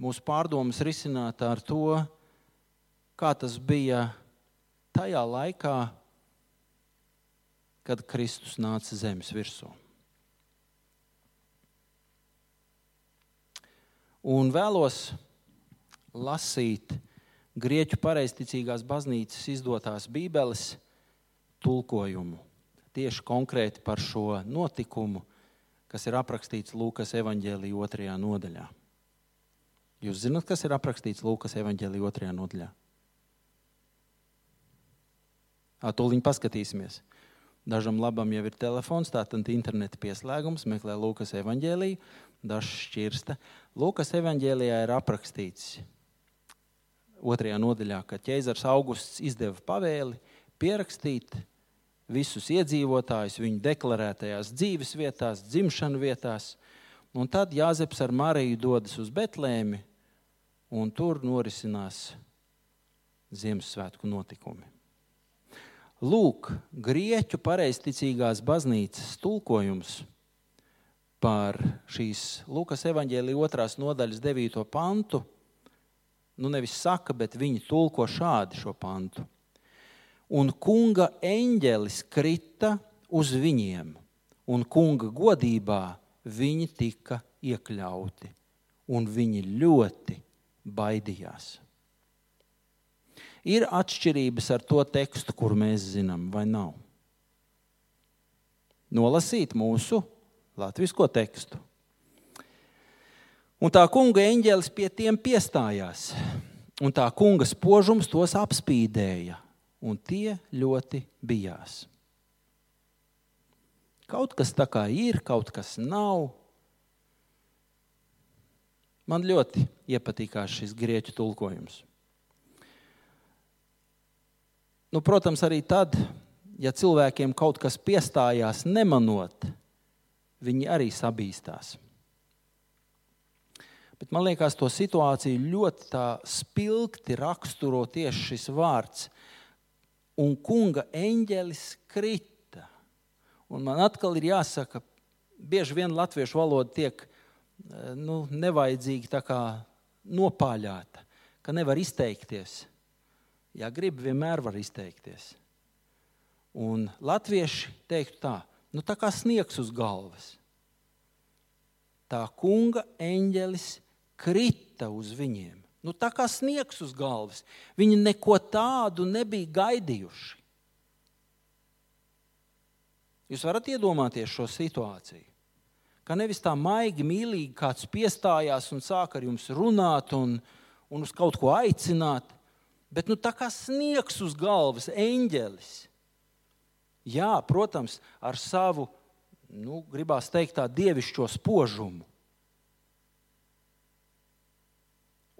Speaker 1: mūsu pārdomas risināt ar to, kā tas bija tajā laikā, kad Kristus nāca zemes virsū. Un vēlos lasīt Grieķu pareizticīgās baznīcas izdotās Bībeles tulkojumu tieši konkrēti par šo notikumu, kas ir aprakstīts Lūkas evanģēlīja otrajā nodaļā. Jūs zināt, kas ir aprakstīts Lūkas evanģēlīja otrajā nodaļā? Tūlīt paskatīsimies. Dažam labam jau ir telefons, tātad interneta pieslēgums, meklē Lūkas evanģēlīju, dažs šķirsta. Lūkas evanģēlijā ir aprakstīts otrajā nodaļā, ka ķēzars Augusts izdeva pavēli pierakstīt visus iedzīvotājus viņu deklarētajās dzīves vietās, dzimšanu vietās. Un tad Jāzeps ar Mariju dodas uz Betlēmi, un tur norisinās Ziemassvētku notikumi. Lūk, grieķu pareizticīgās baznīcas tulkojums par šīs Lukas evanģēlīja otrās nodaļas 9. pantu. Nu, nevis saka, bet viņi tulko šādi šo pantu. Un kunga eņģelis krita uz viņiem, un kunga godībā viņi tika iekļauti, un viņi ļoti baidījās. Ir atšķirības ar to tekstu, kur mēs zinām, vai nav. Nolasīt mūsu latviešu tekstu. Un tā kunga eņģēlis pie tiem piestājās, un tā kunga spožums tos apspīdēja, un tie ļoti bijās. Kaut kas tā kā ir, kaut kas nav. Man ļoti iepatīkās šis grieķu tulkojums. Nu, protams, arī tad, ja cilvēkiem kaut kas piestājās nemanot, viņi arī sabīstās. Bet man liekas, to situāciju ļoti spilgti raksturo tieši šis vārds. Un kunga eņģelis krita. Un man atkal ir jāsaka, bieži vien latviešu valoda tiek nu, nevajadzīgi nopāļāta, ka nevar izteikties. Ja grib, vienmēr var izteikties. Un latvieši teiktu tā, nu tā kā sniegs uz galvas. Tā kunga eņģelis krita uz viņiem. Nu, tā kā sniegs uz galvas. Viņi neko tādu nebija gaidījuši. Jūs varat iedomāties šo situāciju. Ka nevis tā maigi, mīlīgi kāds piestājās un sāk ar jums runāt un, un uz kaut ko aicināt, bet nu, tā kā sniegs uz galvas, eņģelis. Jā, protams, ar savu, nu, gribās teikt, tā dievišķo spožumu.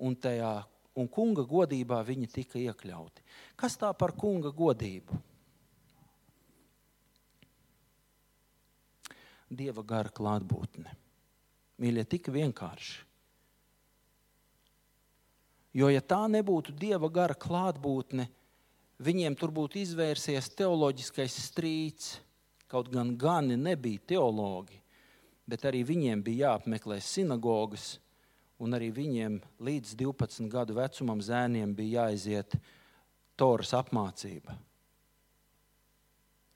Speaker 1: Un tajā un kunga godībā viņi tika iekļauti. Kas tā par kunga godību? Dieva gara klātbūtne. Mīļie, tik vienkārši. Jo, ja tā nebūtu dieva gara klātbūtne, viņiem tur būtu izvērsies teoloģiskais strīds. Kaut gan gani nebija teologi, bet arī viņiem bija jāapmeklē sinagogas, un arī viņiem līdz 12 gadu vecumam zēniem bija jāiziet Toras apmācība.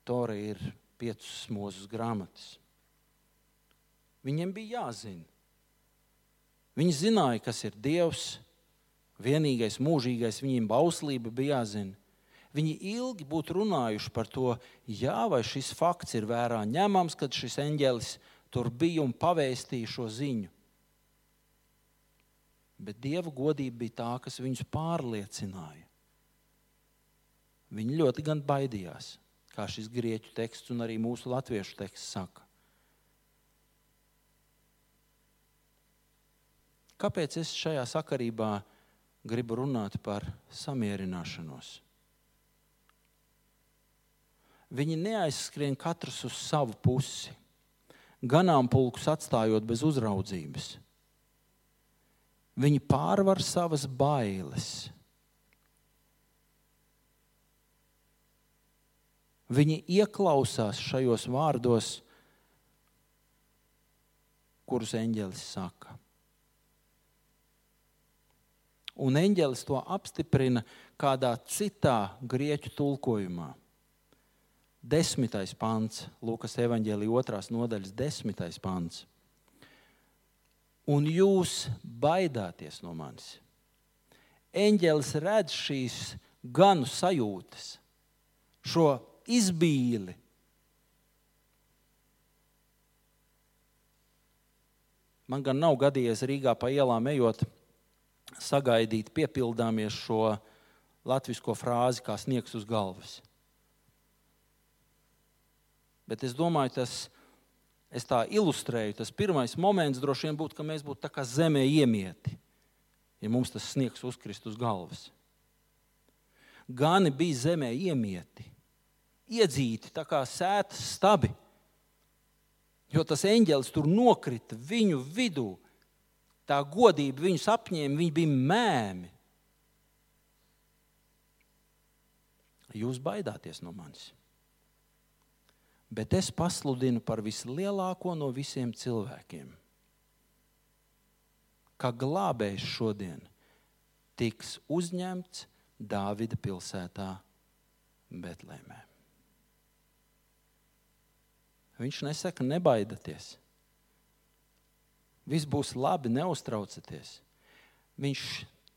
Speaker 1: Tora ir piecas mūzes grāmatas. Viņiem bija jāzina. Viņi zināja, kas ir Dievs, vienīgais mūžīgais viņiem bauslība bija jāzina. Viņi ilgi būtu runājuši par to, jā, vai šis fakts ir vērā ņemams, kad šis eņģelis tur bija un pavēstīja šo ziņu. Bet dieva godība bija tā, kas viņus pārliecināja. Viņi ļoti gan baidījās, kā šis grieķu teksts un arī mūsu latviešu teksts saka. Kāpēc es šajā sakarībā gribu runāt par samierināšanos. Viņi neaizskrien katrs uz savu pusi, ganāmpulkus atstājot bez uzraudzības. Viņi pārvar savas bailes. Viņi ieklausās šajos vārdos, kurus eņģelis saka un eņģelis to apstiprina kādā citā grieķu tulkojumā. Desmitais pants, Lūkas evanģēlīja otrās nodaļas, desmitais pants. Un jūs baidāties no manis. Eņģelis redz šīs ganu sajūtas, šo izbīli. Man gan nav gadījies Rīgā pa ielām ejot, sagaidīt, piepildāmies šo latviešu frāzi, kā sniegs uz galvas. Bet es domāju, tas es tā ilustrēju. Tas pirmais moments droši vien būtu, ka mēs būtu tā kā zemē iemieti, ja mums tas sniegs uzkrist uz galvas. Gani bija zemē iemieti, iedzīti tā kā sētas stabi. Jo tas eņģēlis tur nokrita viņu vidū. Tā godība viņus apņēma, viņi bija mēmi. Jūs baidāties no manis. Bet es pasludinu par vislielāko no visiem cilvēkiem. Kā glābējs šodien tiks uzņemts Dāvida pilsētā Betlēmē. Viņš nesaka, nebaidieties. Viss būs labi, neuztraucieties. Viņš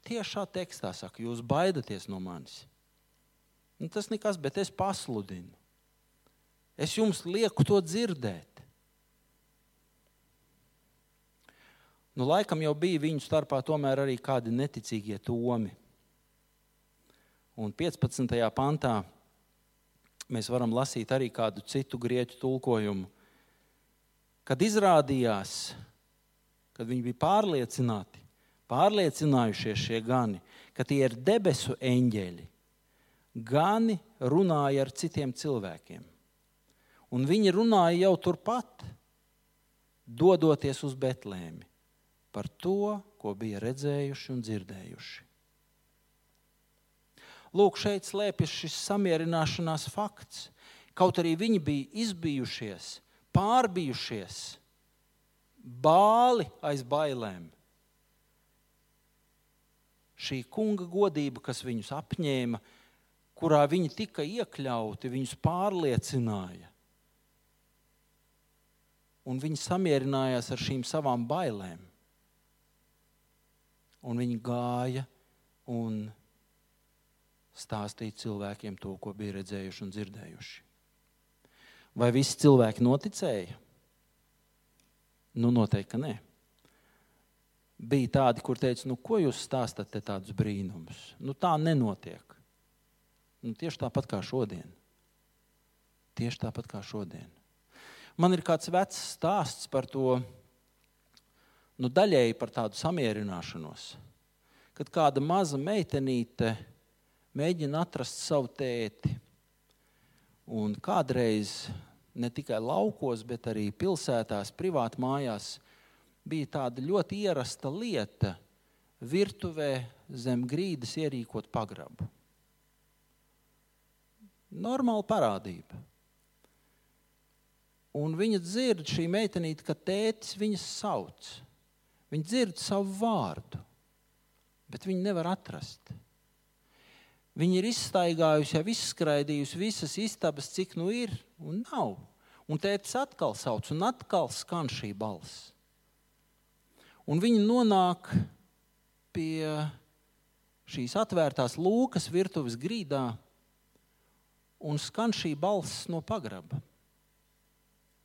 Speaker 1: tiešā tekstā saka, jūs baidieties no manis. Nu, tas nekas, bet es pasludinu. Es jums lieku to dzirdēt. Nu, laikam jau bija viņu starpā arī kādi neticīgie tomi. Un 15. pantā mēs varam lasīt arī kādu citu grieķu tulkojumu. Kad izrādījās, kad viņi bija pārliecināti, pārliecinājušies šie gani, ka tie ir debesu eņģeļi, gani runāja ar citiem cilvēkiem. Un viņi runāja jau turpat, dodoties uz Betlēmi, par to, ko bija redzējuši un dzirdējuši. Lūk, šeit slēpjas šis samierināšanās fakts. Kaut arī viņi bija izbijušies, pārbijušies, bāli aiz bailēm. Šī kunga godība, kas viņus apņēma, kurā viņi tika iekļauti, viņus pārliecināja. Un viņi samierinājās ar šīm savām bailēm. Un viņi gāja un stāstīt cilvēkiem to, ko bija redzējuši un dzirdējuši. Vai visi cilvēki noticēja? Nu, noteikti, ka nē. Bija tādi, kur teica, nu, ko jūs stāstāt te tādus brīnumus? Nu, tā nenotiek. Nu, tieši tāpat kā šodien. Tieši tāpat kā šodien. Man ir kāds vecs stāsts par to, nu, daļēji par tādu samierināšanos. Kad kāda maza meitenīte mēģina atrast savu tēti. Un kādreiz ne tikai laukos, bet arī pilsētās, privāti mājās bija tāda ļoti ierasta lieta virtuvē zem grīdas ierīkot pagrabu. Normāla parādība. Un viņa dzird šī meitenīte, ka tētis viņas sauc. Viņa dzird savu vārdu, bet viņa nevar atrast. Viņi ir izstaigājuši, jau izskraidījuši visas istabas, cik nu ir, un nav. Un tētis atkal sauc, un atkal skan šī balss. Un viņi nonāk pie šīs atvērtās lūkas virtuves grīdā, un skan šī balss no pagraba.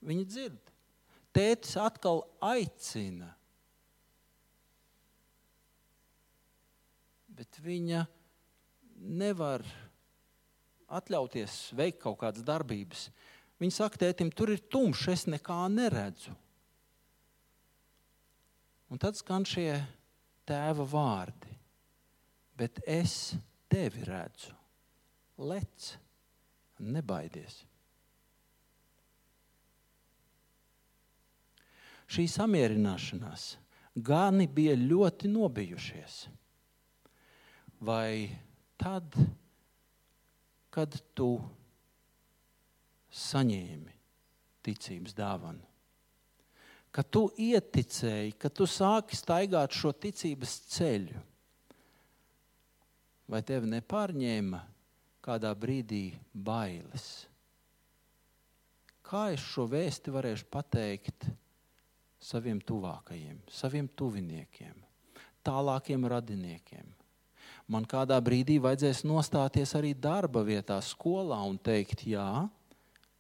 Speaker 1: Viņi dzird. Tētis atkal aicina. Bet viņa nevar atļauties veikt kaut kādas darbības. Viņi saka, tētim, tur ir tumšs, es nekā neredzu. Un tad skan šie tēva vārdi. Bet es tevi redzu. Lec, nebaidies. Šī samierināšanās gani bija ļoti nobijušies. Vai tad, kad tu saņēmi ticības dāvanu. Kad tu ieticēji, kad tu sāki staigāt šo ticības ceļu, vai tevi nepārņēma kādā brīdī bailes? Kā es šo vēsti varēšu pateikt saviem tuvākajiem, saviem tuviniekiem, tālākiem radiniekiem? man kādā brīdī vajadzēs nostāties arī darba vietā, skolā un teikt, jā,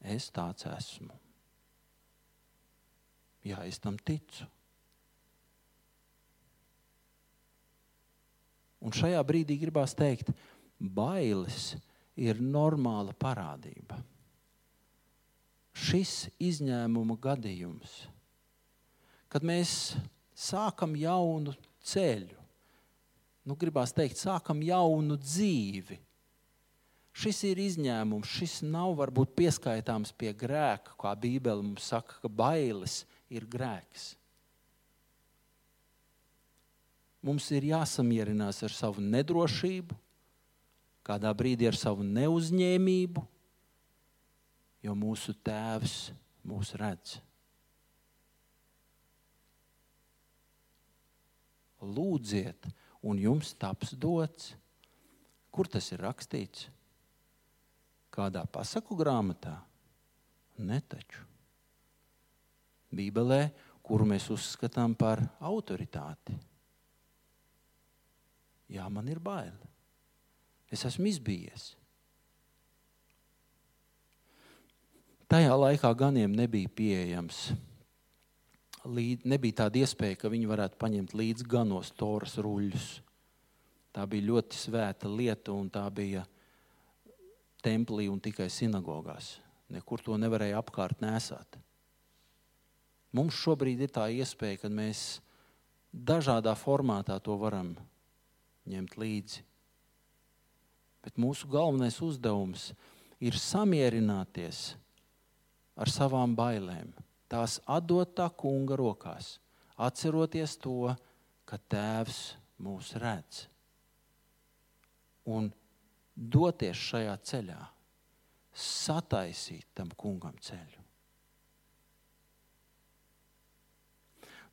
Speaker 1: es tāds esmu. Jā, es tam ticu. Un šajā brīdī gribās teikt, bailes ir normāla parādība. Šis izņēmuma gadījums, kad mēs sākam jaunu ceļu, nu, gribās teikt, sākam jaunu dzīvi. Šis ir izņēmums, šis nav varbūt pieskaitāms pie grēka, kā Bībele mums saka, ka bailes ir grēks. Mums ir jāsamierinās ar savu nedrošību, kādā brīdī ar savu neuzņēmību, jo mūsu tēvs mūs redz. Lūdziet, un jums taps dots. Kur tas ir rakstīts? Kādā pasaku grāmatā? Netaču. Bībelē, kuru mēs uzskatām par autoritāti. Jā, man ir bail. Es esmu izbijies. Tajā laikā ganiem nebija pieejams. Līd, nebija tāda iespēja, ka viņi varētu paņemt līdzi ganos toras ruļļus. Tā bija ļoti svēta lieta, un tā bija templī un tikai sinagogās. Nekur to nevarēja apkārt nesāt. Mums šobrīd ir tā iespēja, ka mēs dažādā formātā to varam ņemt līdzi. Bet mūsu galvenais uzdevums ir samierināties ar savām bailēm, tās atdot tā kunga rokās, atceroties to, ka Tēvs mūs redz. Un doties šajā ceļā, sataisīt tam kungam ceļu.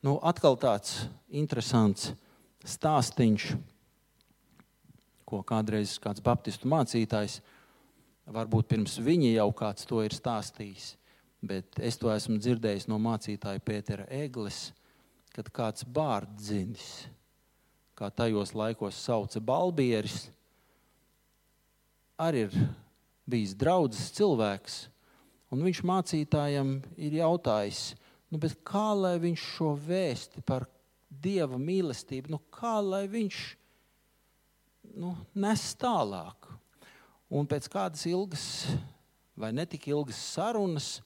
Speaker 1: Nu, atkal tāds interesants stāstīns ko kādreiz kāds baptistu mācītājs, varbūt pirms viņa jau kāds to ir stāstījis, bet es to esmu dzirdējis no mācītāja Pētera Eglis, kad kāds bārdzinis, kā tajos laikos sauca balbieris, arī ir bijis draudzes cilvēks, un viņš mācītājam ir jautājis, nu, kā lai viņš šo vēsti par dieva mīlestību, nu, kā lai viņš nu, nes tālāk. Un pēc kādas ilgas vai netik ilgas sarunas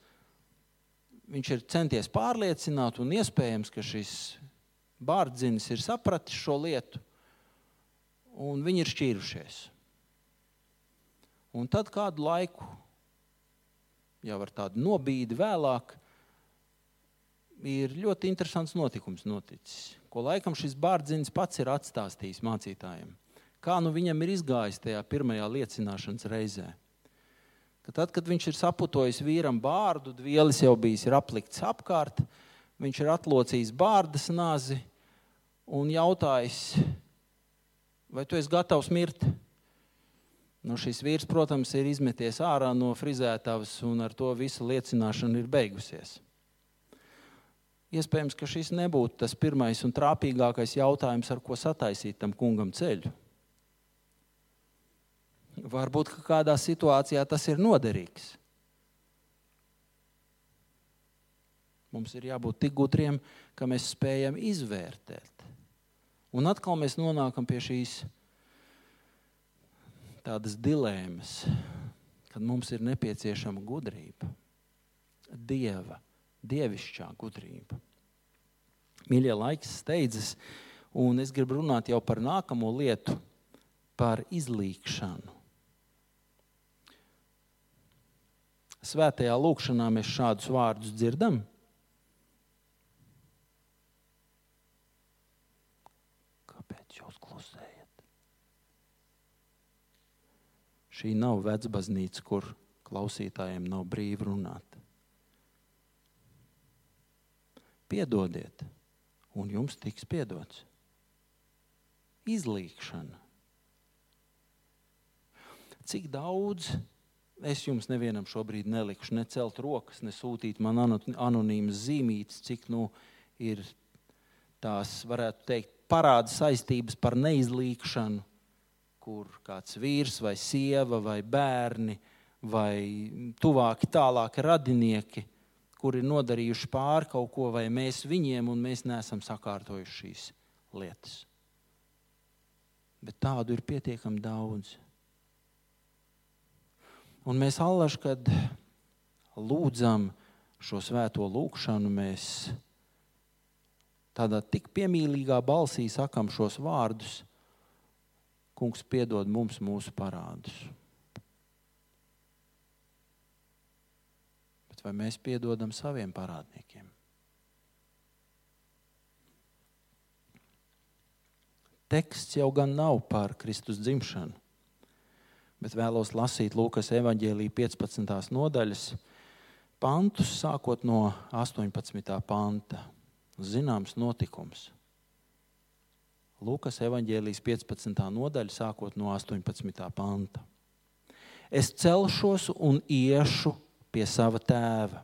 Speaker 1: viņš ir centies pārliecināt, un iespējams, ka šis bārdzinis ir sapratis šo lietu, un viņi ir šķīrušies. Un tad kādu laiku, jau ar tādu nobīdi vēlāk, ir ļoti interesants notikums noticis, ko laikam šis bārdzinis pats ir atstāstījis mācītājiem kā nu viņam ir izgājis tajā pirmajā liecināšanas reizē. Ka tad, kad viņš ir saputojis vīram bārdu, vielas jau bijis aplikts apkārt, viņš ir atlocījis bārdas nāzi un jautājis, vai tu esi gatavs mirt? Nu, šis vīrs, protams, ir izmeties ārā no frizētavas, un ar to visa liecināšana ir beigusies. Iespējams, ka šis nebūtu tas pirmais un trāpīgākais jautājums, ar ko sataisīt tam kungam ceļu. Varbūt kādā situācijā tas ir noderīgs. Mums ir jābūt tik gudriem, ka mēs spējam izvērtēt. Un atkal mēs nonākam pie šīs tādas dilēmas, kad mums ir nepieciešama gudrība, dieva, dievišķā gudrība. Mīļie, laiks steidzas, un es gribu runāt jau par nākamo lietu, par izlīkšanu. Svētajā lūkšanā mēs šādus vārdus dzirdam. Kāpēc jūs klusējat? Šī nav vecbaznīca, kur klausītājiem nav brīvi runāt. Piedodiet, un jums tiks piedots. Izlīkšana. Cik daudz Es jums nevienam šobrīd nelikšu necelt rokas, nesūtīt man anonīmas zīmītes, cik nu ir tās, varētu teikt, parāda saistības par neizlīkšanu, kur kāds vīrs vai sieva vai bērni vai tuvāki, tālāki radinieki, kuri ir nodarījuši pāri kaut ko, vai mēs viņiem, un mēs neesam sakārtojuši šīs lietas. Bet tādu ir pietiekami daudz. Un mēs allaž, kad lūdzam šo svēto lūgšanu, mēs tādā tik piemīlīgā balsī sakam šos vārdus: Kungs, piedod mums mūsu parādus. Bet vai mēs piedodam saviem parādniekiem? Teksts jau gan nav par Kristus dzimšanu, bet vēlos lasīt Lūkas evanģēlīja 15. nodaļas pantus, sākot no 18. panta. Zināms notikums. Lūkas evanģēlijas 15. nodaļa, sākot no 18. panta. Es celšos un iešu pie sava tēva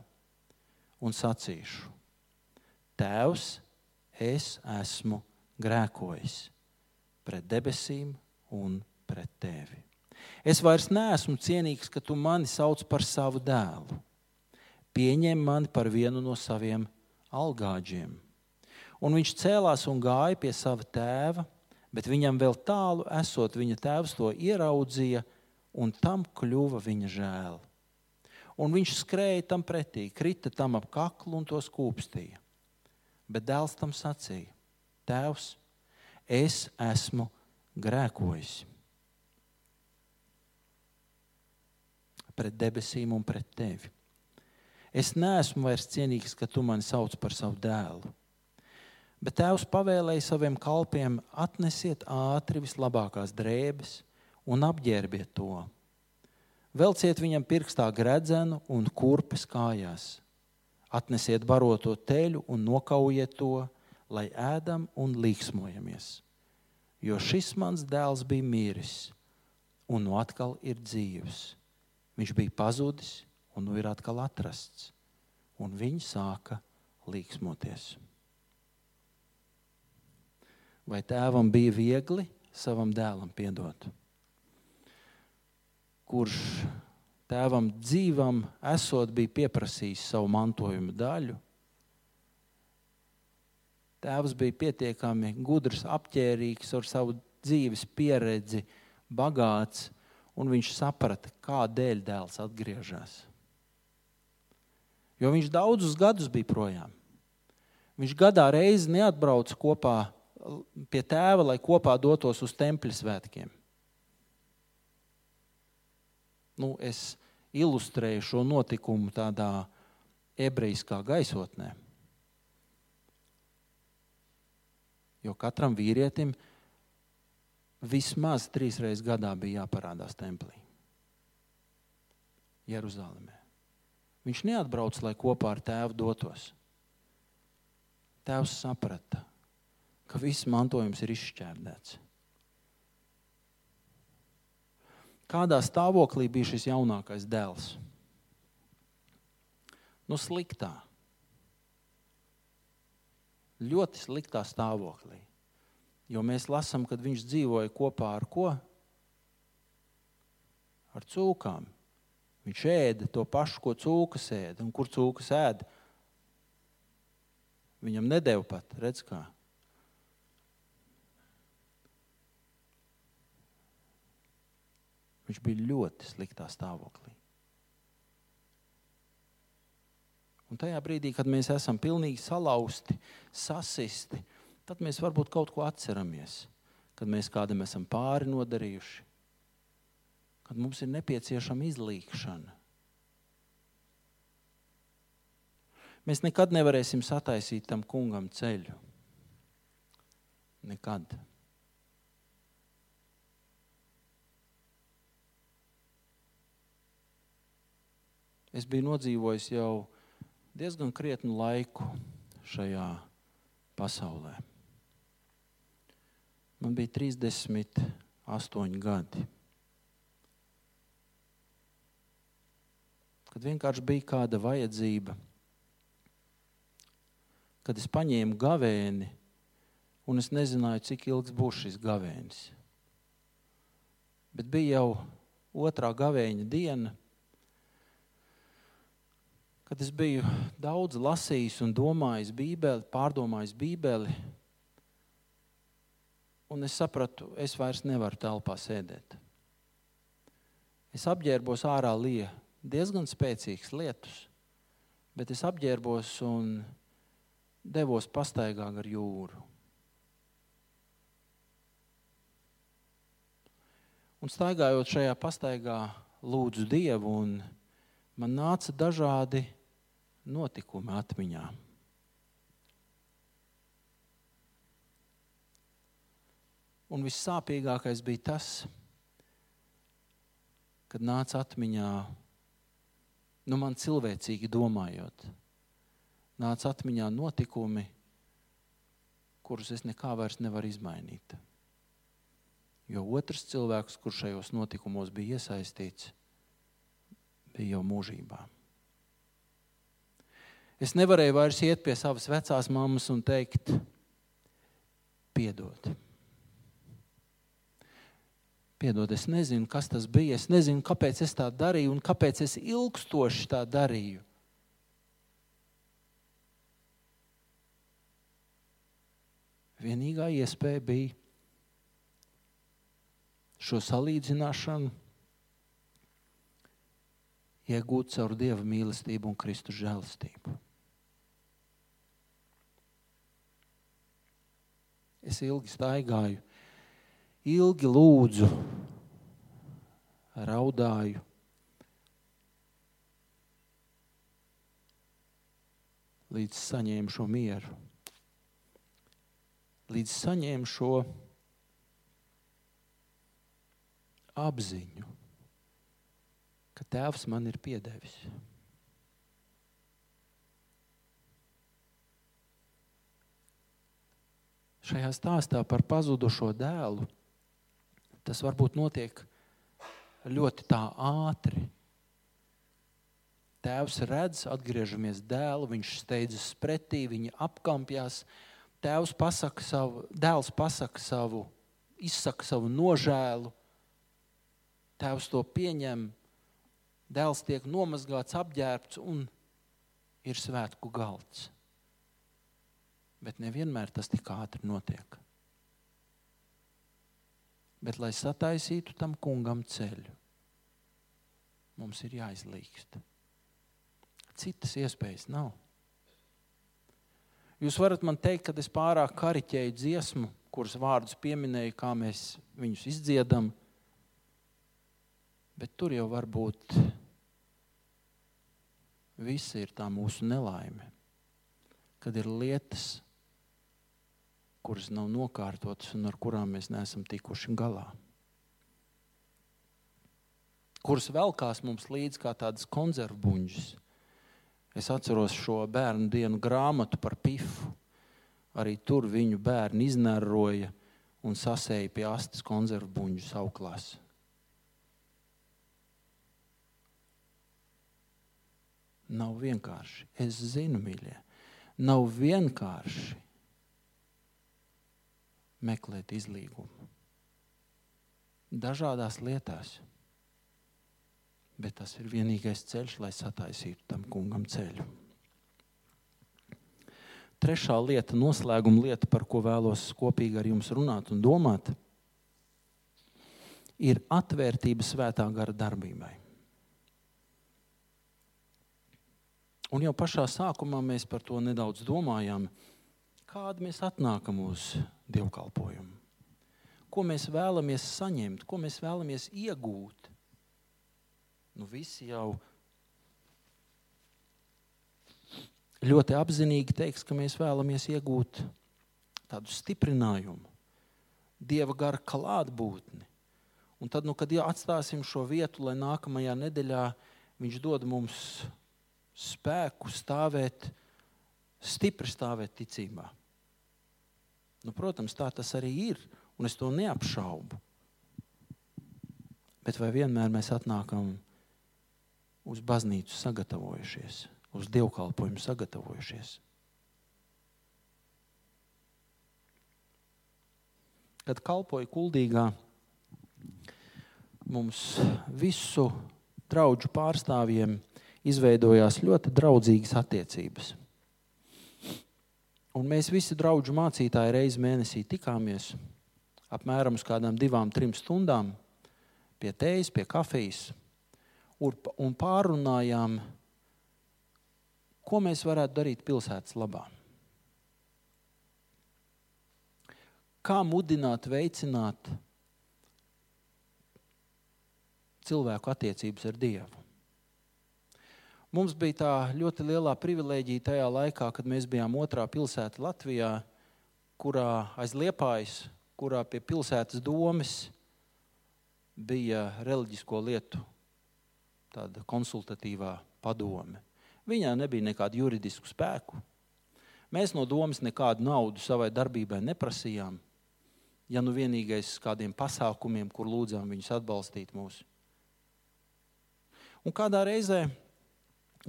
Speaker 1: un sacīšu: Tēvs, es esmu grēkojis pret debesīm un pret tevi. Es vairs neesmu cienīgs, ka tu mani sauc par savu dēlu. Pieņem mani par vienu no saviem algāģiem. Un viņš cēlās un gāja pie sava tēva, bet viņam vēl tālu esot, viņa tēvs to ieraudzīja, un tam kļuva viņa žēl. Un viņš skrēja tam pretī, krita tam ap kaklu un to skūpstīja. Bet dēls tam sacīja: Tēvs, es esmu grēkojis pret debesīm un pret tevi. Es neesmu vairs cienīgs, ka tu mani sauc par savu dēlu. Bet tēvs pavēlēja saviem kalpiem: atnesiet ātri vislabākās drēbes un apģērbiet to. Velciet viņam pirkstā gredzenu un kurpes kājās. Atnesiet baroto teļu un nokaujiet to, lai ēdam un līksmojamies. Jo šis mans dēls bija miris, un nu atkal ir dzīves. Viņš bija pazudis, un nu ir atkal atrasts. Un viņi sāka līksmoties. Vai tēvam bija viegli savam dēlam piedot? Kurš tēvam dzīvam, esot, bija pieprasījis savu mantojuma daļu, Tēvs bija pietiekami gudrs, apģērbīgs ar savu dzīves pieredzi, bagāts, un viņš saprata, kādēļ dēls atgriežas. Jo viņš daudzus gadus bija projām. Viņš gadā reizi neatbrauca kopā pie tēva, lai kopā dotos uz tempļa svētkiem. Nu, es ilustrēju šo notikumu tādā ebrejiskā gaisotnē. Jo katram vīrietim vismaz trīs reizes gadā bija jāparādās templī. Jeruzalemē. Viņš neatbrauc, lai kopā ar tēvu dotos. Tēvs saprata, ka viss mantojums ir izšķērdēts. Kādā stāvoklī bija šis jaunākais dēls? Nu, sliktā ļoti sliktā stāvoklī. Jo mēs lasām, kad viņš dzīvoja kopā ar ko? Ar cūkām. Viņš ēda to pašu, ko cūkas ēda. Un kur cūkas ēda? Viņam nedēļa pat, redz kā. Viņš bija ļoti sliktā stāvoklī. Un tajā brīdī, kad mēs esam pilnīgi salauzti, sasisti, tad mēs varbūt kaut ko atceramies. Kad mēs kādam esam pāri nodarījuši, kad mums ir nepieciešama izlīkšana. Mēs nekad nevarēsim sataisīt tam kungam ceļu. Nekad. Es biju nodzīvojis jau diezgan krietnu laiku šajā pasaulē. Man bija 38 gadi. Kad vienkārši bija kāda vajadzība, kad es paņēmu gavēni, un es nezināju, cik ilgs būs šis gavēnis. Bet bija jau otrā gavēņa diena, kad es biju daudz lasījis un domājis Bībeli, pārdomājis Bībeli. Un es sapratu, es vairs nevaru telpā sēdēt. Es apģērbos ārā lieja, diezgan spēcīgs lietus, bet es apģērbos un devos pastaigā gar jūru. Un staigājot šajā pastaigā, lūdzu Dievu, un man nāca dažādi notikumi atmiņā. Un vissāpīgākais bija tas, kad nāca atmiņā, nu, man cilvēcīgi domājot, nāca atmiņā notikumi, kurus es nekā vairs nevaru izmainīt. Jo otrs cilvēks, kurš šajos notikumos bija iesaistīts, bija jau mūžībā. Es nevarēju vairs iet pie savas vecās mammas un teikt, piedod. Piedod, es nezinu, kas tas bija. Es nezinu, kāpēc es tā darīju un kāpēc es ilgstoši tā darīju. Vienīgā iespēja bija šo salīdzināšanu iegūt caur Dieva mīlestību un Kristus žēlastību. Es ilgi staigāju ilgi lūdzu, raudāju. Līdz saņēmu šo mieru, līdz saņēmu šo apziņu, ka Tēvs man ir piedevis. Šajā stāstā par pazudušo dēlu tas varbūt notiek ļoti tā ātri. Tēvs redz, atgriežamies dēlu, viņš steidzas pretī, viņa apkampjās. Tēvs pasaka savu, dēls pasaka savu, izsaka savu nožēlu. Tēvs to pieņem, dēls tiek nomazgāts, apģērbts un ir svētku galds. Bet nevienmēr tas tik ātri notiek. Bet, lai sataisītu tam kungam ceļu, mums ir jāizlīgst. Citas iespējas nav. Jūs varat man teikt, ka es pārāk kariķēju dziesmu, kuras vārdus pieminēju, kā mēs viņus izdziedam, bet tur jau var būt visa ir tā mūsu nelaime. Kad ir lietas, kuras nav nokārtotas un ar kurām mēs neesam tikuši galā. Kuras velkās mums līdzi kā tādas konservbuļģis. Es atceros šo bērnu dienu grāmatu par pifu. Arī tur viņu bērni iznēroja un sasēja pie astes konservbuļģus auklās. Nav vienkārši. Es zinu, mīļie, nav vienkārši meklēt izlīgumu. Dažādās lietās. Bet tas ir vienīgais ceļš, lai sataisītu tam kungam ceļu. Trešā lieta, noslēguma lieta, par ko vēlos kopīgi ar jums runāt un domāt, ir atvērtība svētā gara darbībai. Un jau pašā sākumā mēs par to nedaudz domājām, kādi mēs atnākam uz dievkalpojumu. Ko mēs vēlamies saņemt, ko mēs vēlamies iegūt? Nu, visi jau ļoti apzinīgi teiks, ka mēs vēlamies iegūt tādu stiprinājumu, dieva gara klātbūtni. Un tad, nu, kad jau atstāsim šo vietu, lai nākamajā nedēļā viņš dod mums spēku stāvēt, stipri stāvēt ticībā. Nu, protams, tā tas arī ir, un es to neapšaubu. Bet vai vienmēr mēs atnākam uz baznīcu sagatavojušies, uz dievkalpojumu sagatavojušies? Kad kalpoju kuldīgā, mums visu draugu pārstāvjiem izveidojās ļoti draudzīgas attiecības. Un mēs visi draugu mācītāji reizi mēnesī tikāmies apmēram uz kādām divām, trim stundām pie tējas, pie kafijas un pārunājām, ko mēs varētu darīt pilsētas labā. Kā mudināt, veicināt cilvēku attiecības ar Dievu. Mums bija tā ļoti lielā privilēģija tajā laikā, kad mēs bijām otrā pilsēta Latvijā, kurā aiz liepājas, kurā pie pilsētas domes bija reliģisko lietu konsultatīvā padome. Viņā nebija nekādu juridisku spēku. Mēs no domas nekādu naudu savai darbībai neprasījām. Ja nu vienīgais kādiem pasākumiem, kur lūdzām viņus atbalstīt mūsu. Un kādā reizē,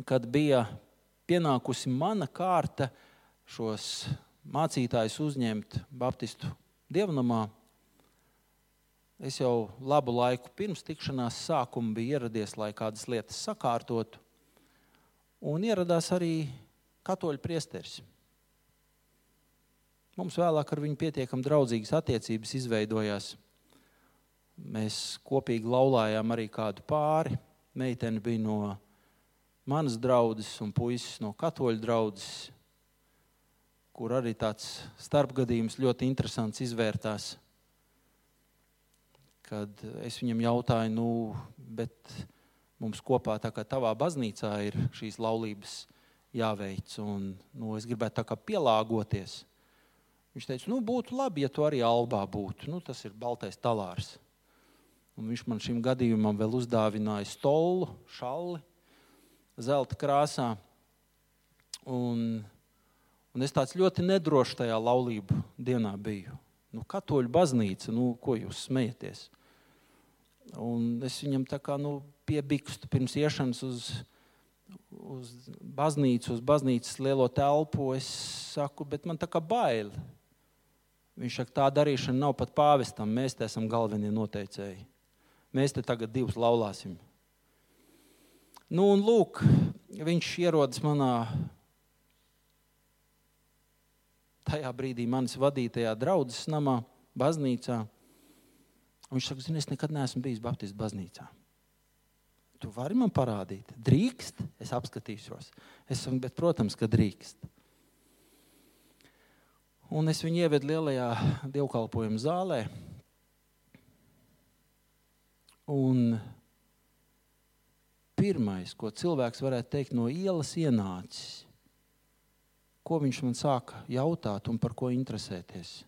Speaker 1: kad bija pienākusi mana kārta šos mācītājus uzņemt Baptistu dievnamā, es jau labu laiku pirms tikšanās sākuma biju ieradies, lai kādas lietas sakārtotu. Un ieradās arī katoļu priesteris. Mums vēlāk ar viņu pietiekami draudzīgas attiecības izveidojās. Mēs kopīgi laulājām arī kādu pāri meitene bija no manas draudzes un puisis no katoļu draudzes, kur arī tāds starpgadījums ļoti interesants izvērtās. Kad es viņam jautāju, nu, bet mums kopā tā kā tavā baznīcā ir šīs laulības jāveic, un nu, es gribētu tā kā pielāgoties. Viņš teica, nu, būtu labi, ja tu arī albā būtu. Nu, tas ir baltais talārs. Un viņš man šim gadījumam vēl uzdāvināja stolu, šalli, zelta krāsā. Un, un es tāds ļoti nedrošs tajā laulību dienā biju. Nu, katoļu baznīca, nu, ko jūs smejaties? Un es viņam tā kā nu, piebikstu pirms iešanas uz, uz baznīcu, uz baznīcas lielo telpu. Es saku, bet man tā kā bail. Viņš saka, tā darīšana nav pat pāvestam, mēs te esam galvenie noteicēji. Mēs te tagad divus laulāsim. Nu, un lūk, viņš ierodas manā tajā brīdī manis vadītajā draudzes namā, baznīcā. Viņš saka, zini, es nekad neesmu bijis Baptistu baznīcā. Tu vari man parādīt, drīkst, es apskatīšos. Es saku, bet, protams, ka drīkst. Un es viņu ievedu lielajā dievkalpojuma zālē, Un pirmais, ko cilvēks varētu teikt no ielas ienācis, ko viņš man sāka jautāt un par ko interesēties.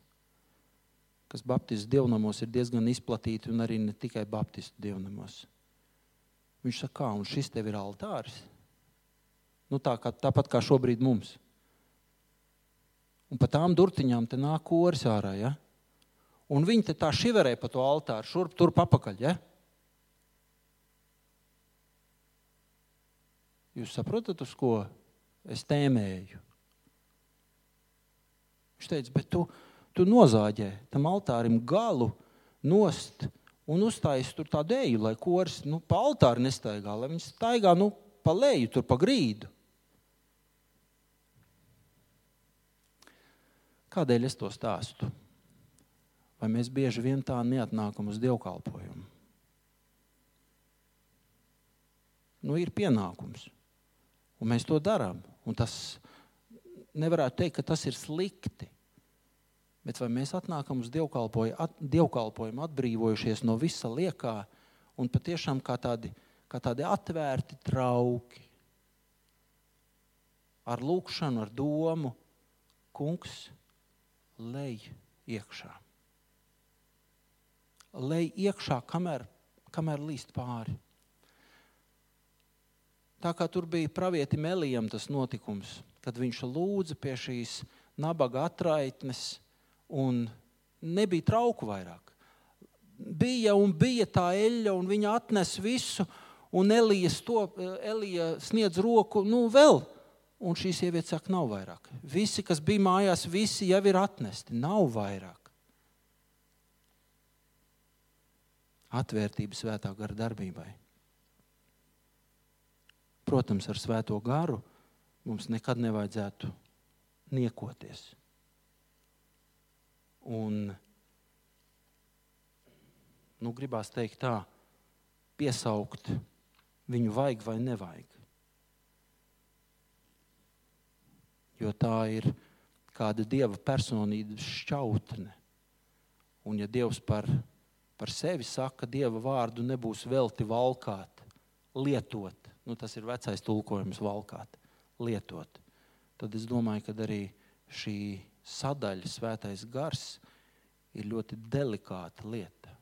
Speaker 1: Kas Baptistu dievnamos ir diezgan izplatīti un arī ne tikai Baptistu dievnamos. Viņš saka, kā, un šis tev ir altāris. Nu, tā kā, tāpat kā šobrīd mums. Un pa tām durtiņām te nāk koris ārā. Ja? Un viņi tā šiverē pa to altāru, šurp tur papakaļ. Ja? Jūs saprotat, uz ko es tēmēju? Viņš teica, bet tu, tu nozāģē tam altārim galu nost un uztaisīji tur tādu eju, lai koris nu, pa altāru nestaigā, lai viņš staigā nu, pa leju, tur pa grīdu. Kādēļ es to stāstu? Vai mēs bieži vien tā neatnākam uz dievkalpojumu? Nu, ir pienākums. Un mēs to darām. Un tas nevarētu teikt, ka tas ir slikti. Bet vai mēs atnākam uz dievkalpojumu, at, dievkalpojumu atbrīvojušies no visa liekā un patiešām kā tādi, kā tādi atvērti trauki ar lūkšanu, ar domu, kungs, lej iekšā. Lej iekšā, kamēr, kamēr līst pāri. Tā kā tur bija pravietim Elijam tas notikums, kad viņš lūdza pie šīs nabaga atraitnes un nebija trauku vairāk. Bija un bija tā eļļa, un viņa atnes visu, un Elija, stop, Elija sniedz roku, nu vēl. Un šī sieviete saka, nav vairāk. Visi, kas bija mājās, visi jau ir atnesti. Nav vairāk. Atvērtība svētā gara darbībai. Protams, ar Svēto garu mums nekad nevajadzētu niekoties. Un nu, gribās teikt tā, piesaukt viņu vajag vai nevajag. Jo tā ir kāda dieva personības šķautne. Un ja Dievs par, par sevi saka, dieva vārdu nebūs velti valkāt, lietot, nu, tas ir vecais tulkojums, valkāt, lietot, tad es domāju, ka arī šī sadaļa, svētais gars, ir ļoti delikāta lieta.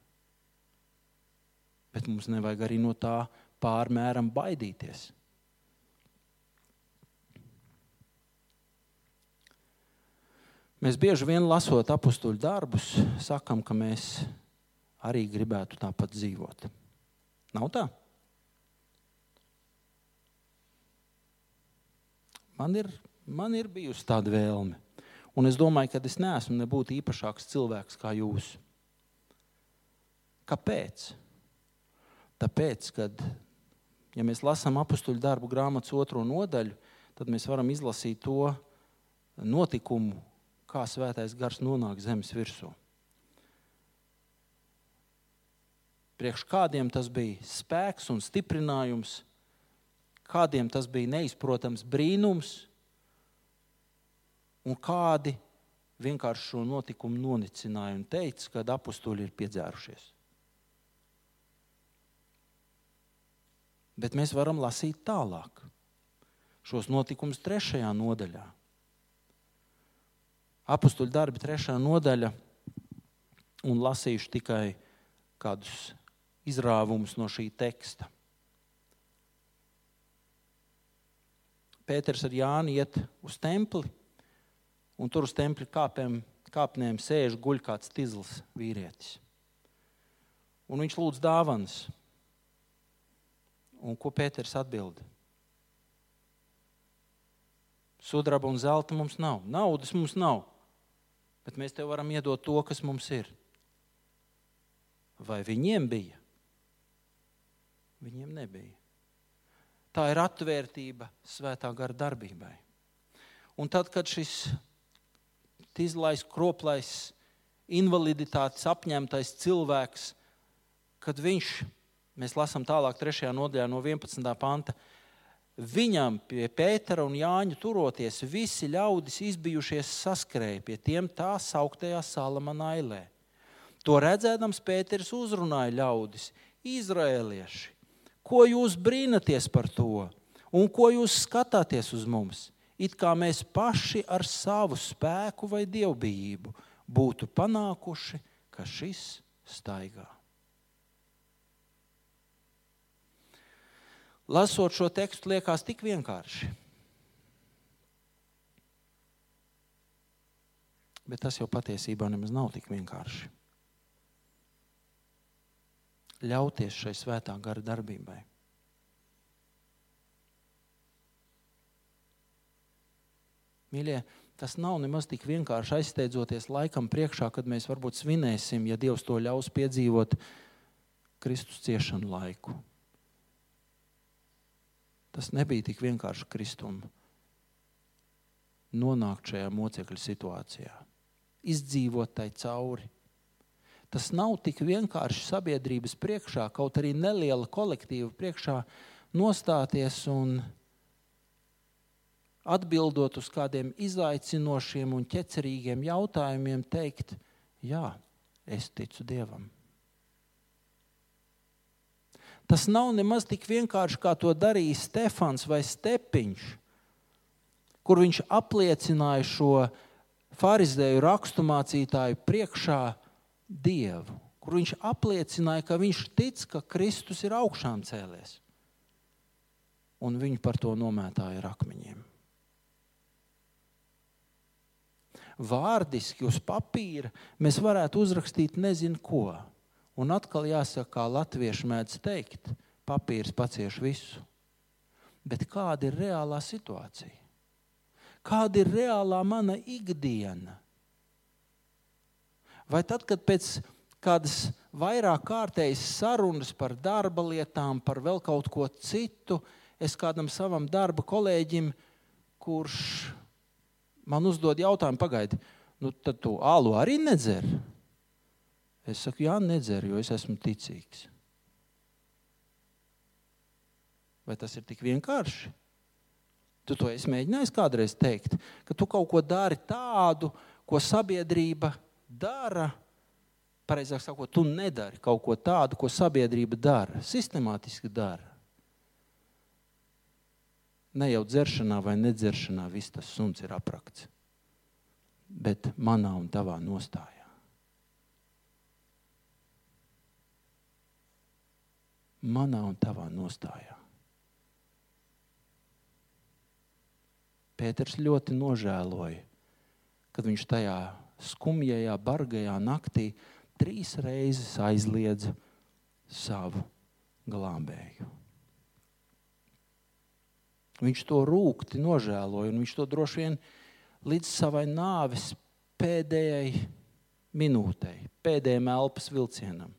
Speaker 1: Bet mums nevajag arī no tā pārmēram baidīties. Mēs bieži vien lasot apakstuļu darbus, sakām, ka mēs arī gribētu tāpat dzīvot. Nav tā? Man ir, man ir bijusi tāda vēlme. Un es domāju, ka es neesmu nebūtu īpašāks cilvēks kā jūs. Kāpēc? Tāpēc, kad ja mēs lasām apakstuļu darbu grāmatas otro nodaļu, tad mēs varam izlasīt to notikumu, kā svētais gars nonāk zemes virsū. Priekš kādiem tas bija spēks un stiprinājums, kādiem tas bija neizprotams brīnums, un kādi vienkārši šo notikumu nonicināja un teica, ka apstuļi ir piedzērušies. Bet mēs varam lasīt tālāk šos notikumus trešajā nodaļā. Apostoli darbi trešā nodaļa un lasījuši tikai kādus izrāvumus no šī teksta. Pēters ar Jāni iet uz templi un tur uz tempļa kāpēm, kāpnēm sēž guļ kāds tīzls vīrietis. Un viņš lūdz dāvanas. Un ko Pēters atbild? Sudraba un zelta mums nav, naudas mums nav, bet mēs tev varam iedot to, kas mums ir. Vai viņiem bija? Viņiem nebija. Tā ir atvērtība svētā gara darbībai. Un tad, kad šis izlaists, kroplais, invaliditātes apņemtais cilvēks, kad viņš, mēs lasām tālāk, 3. nodaļā no 11. panta, viņam pie Pētera un Jāņa turoties, visi ļaudis izbijušies saskrēja pie tiem tā sauktajā Salamana ailē. To redzēdams, Pēters uzrunāja ļaudis, Izraēlieši, ko jūs brīnaties par to, un ko jūs skatāties uz mums? it kā mēs paši ar savu spēku vai dievbijību būtu panākuši, ka šis staigā. Lasot šo tekstu, liekas tik vienkārši. Bet tas jau patiesībā nemaz nav tik vienkārši. Ļauties šai svētā gara darbībai. Mīļie, tas nav nemaz tik vienkārši aizsteidzoties laikam priekšā, kad mēs varbūt svinēsim, ja Dievs to ļaus piedzīvot Kristus ciešanu laiku. Tas nebija tik vienkārši Kristum nonākt šajā mocekļa situācijā, izdzīvot tai cauri. Tas nav tik vienkārši sabiedrības priekšā, kaut arī neliela kolektīva priekšā nostāties un atbildot uz kādiem izaicinošiem un ķecerīgiem jautājumiem, teikt, jā, es ticu Dievam. Tas nav nemaz tik vienkārši, kā to darīja Stefans vai Stepiņš, kur viņš apliecināja šo farizēju raksturmācītāju priekšā Dievu, kur viņš apliecināja, ka viņš tic, ka Kristus ir augšām cēlies. Un viņi par to nomētāja ar akmeņiem. vārdiski uz papīra mēs varētu uzrakstīt nezinu ko. Un atkal jāsaka, kā latvieši mēdz teikt, papīrs pacieš visu. Bet kāda ir reālā situācija? Kāda ir reālā mana ikdiena? Vai tad, kad pēc kādas vairāk kārtējas sarunas par darba lietām, par vēl kaut ko citu, es kādam savam darba kolēģim, kurš man uzdod jautājumu, pagaidi, nu tad tu alu arī nedzer. Es saku, jā, nedzeru, jo es esmu ticīgs. Vai tas ir tik vienkārši? Tu to esi mēģinājis kādreiz teikt, ka tu kaut ko dari tādu, ko sabiedrība dara. Pareizāk sakot, tu nedari kaut ko tādu, ko sabiedrība dara, sistemātiski dara. Ne jau dzeršanā vai nedzeršanā viss tas suns ir aprakts, bet manā un tavā nostājā. Manā un tavā nostājā. Pēters ļoti nožēloja, kad viņš tajā skumjajā, bargajā naktī trīs reizes aizliedza savu glābēju. Viņš to rūkti nožēloja, un viņš to droši vien līdz savai nāves pēdējai minūtei, pēdējiem elpas vilcienam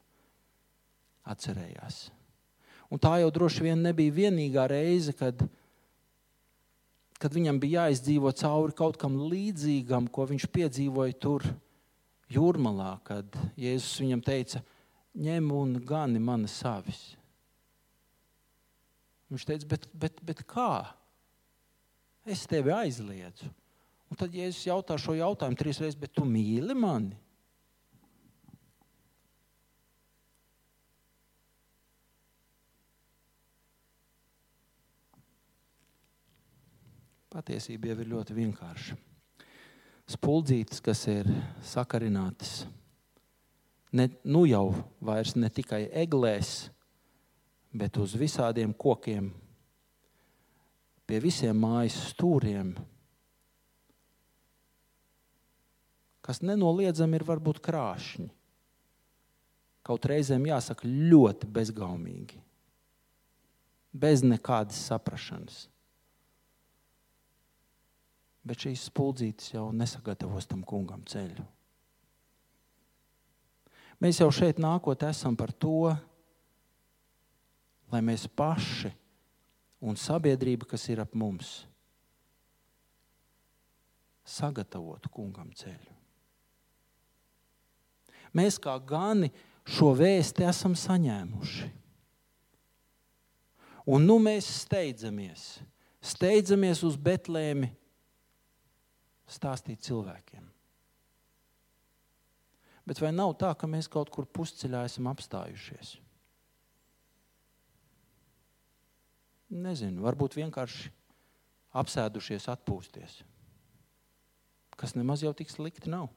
Speaker 1: atcerējās. Un tā jau droši vien nebija vienīgā reize, kad kad viņam bija jāizdzīvo cauri kaut kam līdzīgam, ko viņš piedzīvoja tur jūrmalā, kad Jēzus viņam teica, ņem un gani mani savis. Viņš teica, bet, bet, bet kā? Es tevi aizliedzu. Un tad Jēzus jautā šo jautājumu trīs reizes, bet tu mīli mani? Patiesība jau ir ļoti vienkārša. Spuldzītes, kas ir sakarinātas, ne, nu jau vairs ne tikai eglēs, bet uz visādiem kokiem, pie visiem mājas stūriem, kas nenoliedzami ir varbūt krāšņi. Kaut reizēm jāsaka ļoti bezgaumīgi, bez nekādas saprašanas bet šīs spuldzītes jau nesagatavos tam kungam ceļu. Mēs jau šeit nākot esam par to, lai mēs paši un sabiedrība, kas ir ap mums, sagatavotu kungam ceļu. Mēs kā gani šo vēsti esam saņēmuši. Un nu mēs steidzamies, steidzamies uz Betlēmi stāstīt cilvēkiem. Bet vai nav tā, ka mēs kaut kur pusceļā esam apstājušies? Nezinu, varbūt vienkārši apsēdušies, atpūsties. Kas nemaz jau tik slikti nav.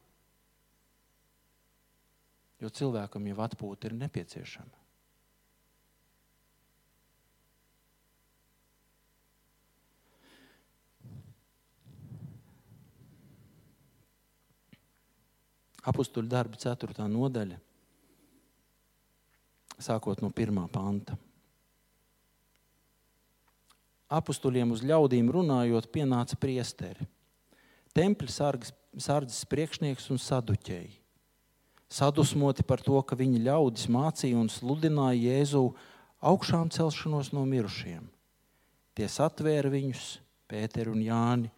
Speaker 1: Jo cilvēkam jau atpūta ir nepieciešama. Apostoli darba 4. nodaļa, sākot no 1. panta. Apostoliem uz ļaudīm runājot, pienāca priesteri, tempļa sardzes priekšnieks un saduķēji. Sadusmoti par to, ka viņi ļaudis mācīja un sludināja Jēzu augšām celšanos no mirušiem. Tie satvēra viņus, Pēteru un Jāni,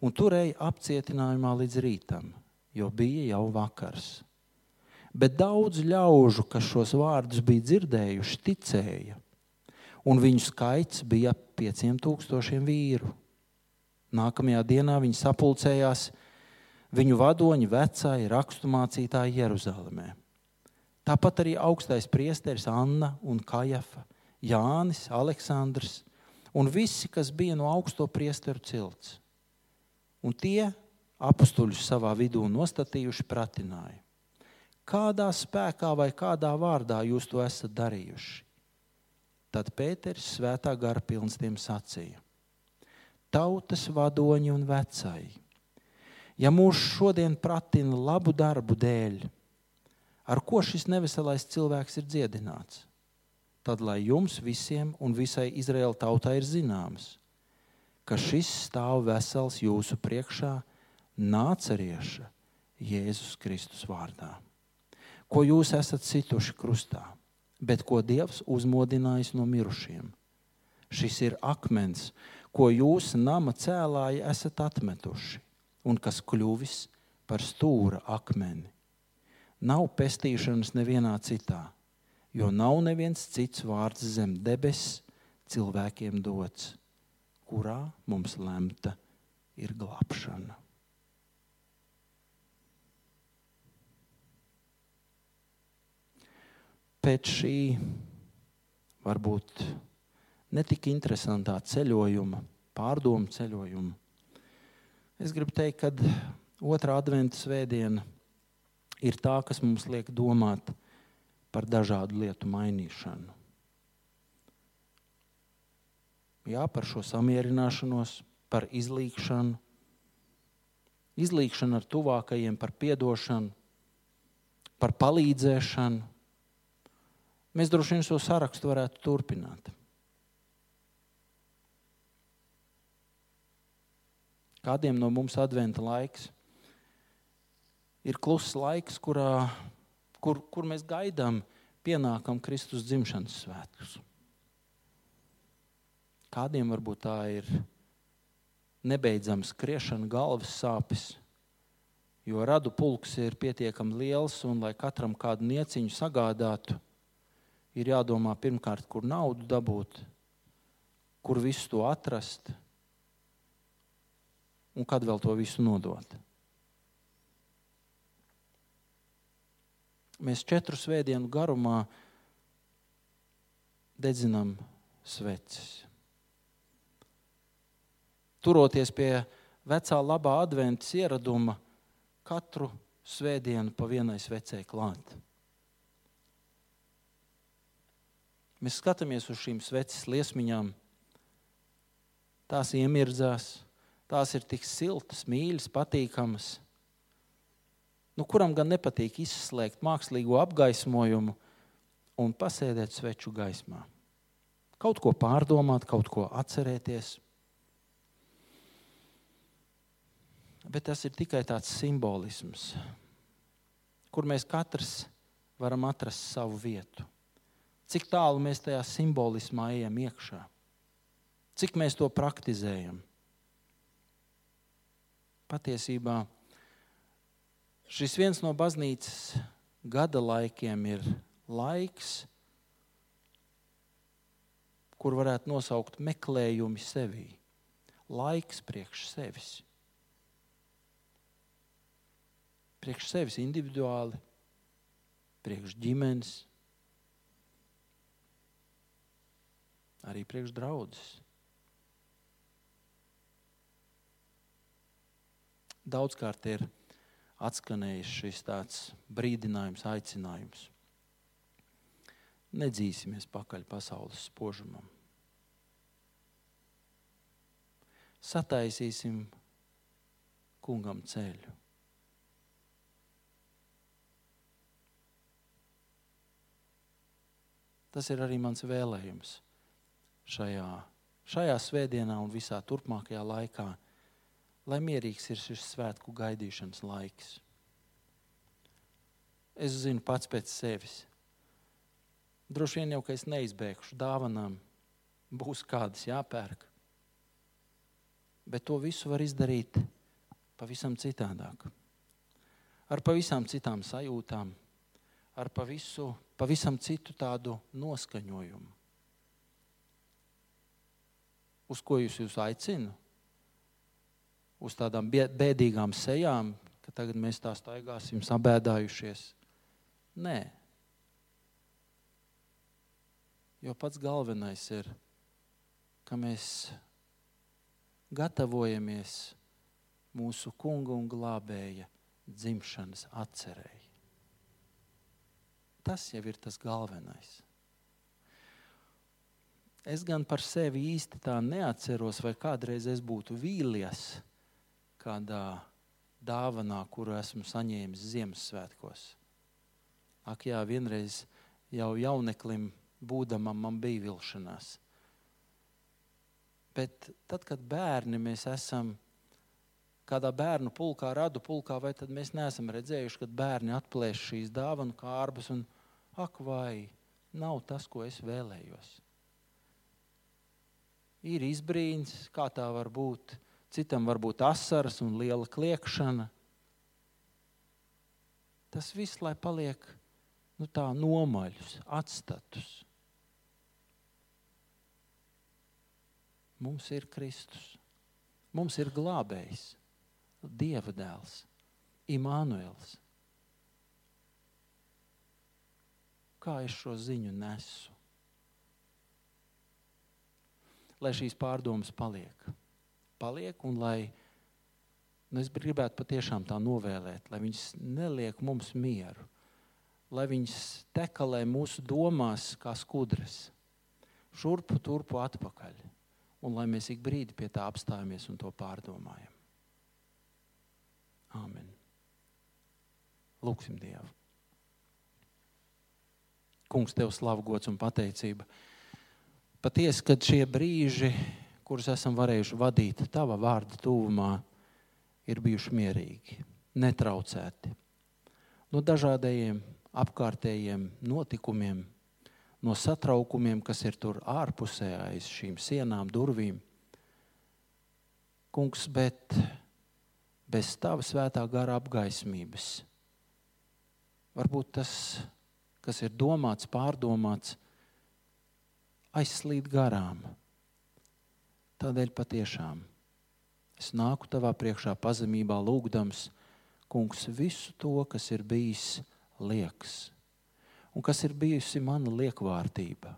Speaker 1: un turēja apcietinājumā līdz rītam jo bija jau vakars. Bet daudz ļaužu, kas šos vārdus bija dzirdējuši, ticēja, un viņu skaits bija ap pieciem tūkstošiem vīru. Nākamajā dienā viņi sapulcējās viņu vadoņi, vecāji, raksturmācītāji Jeruzalemē. Tāpat arī augstais priesteris Anna un Kajafa, Jānis, Aleksandrs un visi, kas bija no augsto priesteru cilts. Un tie apstuļus savā vidū nostatījuši, pratināja. Kādā spēkā vai kādā vārdā jūs to esat darījuši? Tad Pēters svētā gara pilns tiem sacīja: Tautas vadoņi un vecāji, ja mūs šodien pratina labu darbu dēļ, ar ko šis neveselais cilvēks ir dziedināts, tad lai jums visiem un visai Izraēla tautai ir zināms, ka šis stāv vesels jūsu priekšā nācerieša Jēzus Kristus vārdā, ko jūs esat situši krustā, bet ko Dievs uzmodinājis no mirušiem. Šis ir akmens, ko jūs nama cēlāji esat atmetuši, un kas kļuvis par stūra akmeni. Nav pestīšanas nevienā citā, jo nav neviens cits vārds zem debes cilvēkiem dots, kurā mums lemta ir glābšana. Pēc šī varbūt netik interesantā ceļojuma, pārdomu ceļojuma, es gribu teikt, ka otrā adventa svētdiena ir tā, kas mums liek domāt par dažādu lietu mainīšanu. Jā, par šo samierināšanos, par izlīkšanu, izlīkšanu ar tuvākajiem, par atdošanu, par palīdzēšanu. Mēs droši vien šo sarakstu varētu turpināt. Kādiem no mums adventa laiks ir kluss laiks, kurā, kur, kur mēs gaidām, pienākam Kristus dzimšanas svētkus. Kādiem varbūt tā ir nebeidzama skriešana, galvas sāpes, jo radu pulks ir pietiekami liels un, lai katram kādu nieciņu sagādātu, ir jādomā pirmkārt, kur naudu dabūt, kur visu to atrast un kad vēl to visu nodot. Mēs četru svētdienu garumā dedzinām sveces. Turoties pie vecā labā adventas ieraduma, katru svētdienu pa vienai svecei klāt. Mēs skatāmies uz šīm sveces liesmiņām. Tās iemirdzās, tās ir tik siltas, mīļas, patīkamas nu, kuram gan nepatīk izslēgt mākslīgo apgaismojumu un pasēdēt sveču gaismā. Kaut ko pārdomāt, kaut ko atcerēties. Bet tas ir tikai tāds simbolisms, kur mēs katrs varam atrast savu vietu. Cik tālu mēs tajā simbolismā ejam iekšā, cik mēs to praktizējam. Patiesībā Šis viens no baznīcas gada laikiem ir laiks, kur varētu nosaukt meklējumi sevī. Laiks priekš sevis. Priekš sevis individuāli, priekš ģimenes, arī priekš draudzes. Daudzkārt ir atskanējis šis tāds brīdinājums, aicinājums. Nedzīsimies pakaļ pasaules spožumam. Sataisīsim kungam ceļu. Tas ir arī mans vēlējums šajā, šajā svētdienā un visā turpmākajā laikā lai mierīgs ir šis svētku gaidīšanas laiks. Es zinu pats pēc sevis. Droši vien jau, ka es neizbēgšu dāvanām, būs kādas jāpērk. Bet to visu var izdarīt pavisam citādāk. Ar pavisam citām sajūtām, ar pavisu, pavisam citu tādu noskaņojumu. Uz ko jūs, jūs aicinu? uz tādām bēdīgām sejām, ka tagad mēs tā staigāsim sabēdājušies. Nē. Jo pats galvenais ir, ka mēs gatavojamies mūsu kunga un glābēja dzimšanas atcerēji. Tas jau ir tas galvenais. Es gan par sevi īsti tā neatceros, vai kādreiz es būtu vīlies kādā dāvanā, kuru esmu saņēmis Ziemassvētkos. Ak, jā, vienreiz jau jauneklim būdamam man bija vilšanās. Bet tad, kad bērni mēs esam kādā bērnu pulkā, radu pulkā, vai tad mēs neesam redzējuši, kad bērni atplēš šīs dāvanu kārbas un ak, vai nav tas, ko es vēlējos. Ir izbrīns, kā tā var būt citam var būt asaras un liela kliekšana. tas viss, lai paliek nu, tā nomaļus, atstatus. Mums ir Kristus, mums ir glābējs, Dieva dēls, Imānuēls. Kā es šo ziņu nesu? Lai šīs pārdomas paliek. Paliek un lai nu, es gribētu patiešām tā novēlēt, lai viņas neliek mums mieru, lai viņas tekalē mūsu domās kā skudras, šurpu, turpu, atpakaļ. Un lai mēs ik brīdi pie tā apstājamies un to pārdomājam. Āmen. Lūksim Dievu. Kungs, tev slavu, gods un pateicība. Patiesi, kad šie brīži, kurus esam varējuši vadīt tava vārda tuvumā, ir bijuši mierīgi, netraucēti no dažādiem apkārtējiem notikumiem, no satraukumiem, kas ir tur ārpusē aiz šīm sienām, durvīm. Kungs, bet bez tava svētā gara apgaismības, varbūt tas, kas ir domāts, pārdomāts, aizslīd garām. Tādēļ patiešām es nāku tavā priekšā pazemībā, lūgdams, kungs, visu to, kas ir bijis liekas un kas ir bijusi mana liekvārtība,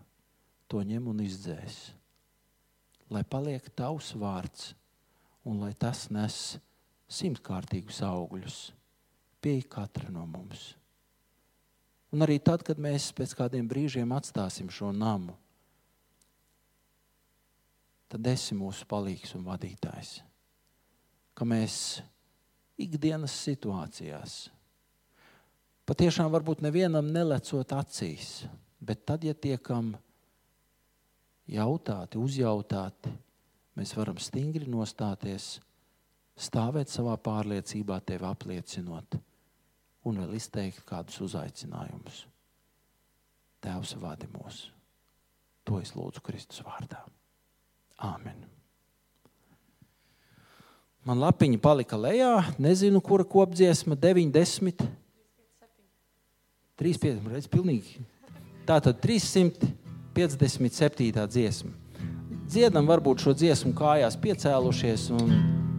Speaker 1: to ņem un izdzēs. Lai paliek tavs vārds un lai tas nes simtkārtīgus augļus pie katra no mums. Un arī tad, kad mēs pēc kādiem brīžiem atstāsim šo namu, tad esi mūsu palīgs un vadītājs. Ka mēs ikdienas situācijās, patiešām varbūt nevienam nelecot acīs, bet tad, ja tiekam jautāti, uzjautāti, mēs varam stingri nostāties, stāvēt savā pārliecībā, tevi apliecinot un vēl izteikt kādus uzaicinājumus. Tēvs vadi mūs. To es lūdzu Kristus vārdā. Āmen. Man lapiņa palika lejā, nezinu, kura kopdziesma, 90, 35, redz, pilnīgi. Tā tad 357. dziesma. Dziedam varbūt šo dziesmu kājās piecēlušies, un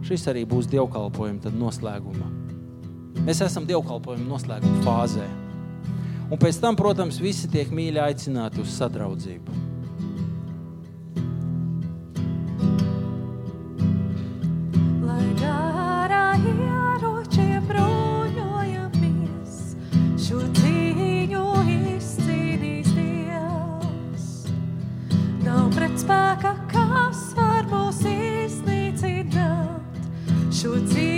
Speaker 1: šis arī būs dievkalpojuma noslēguma. Mēs esam dievkalpojuma noslēguma fāzē. Un pēc tam, protams, visi tiek mīļi aicināti uz sadraudzību.
Speaker 2: Pretspēka, kas var mūs iznīcināt, šo cīņu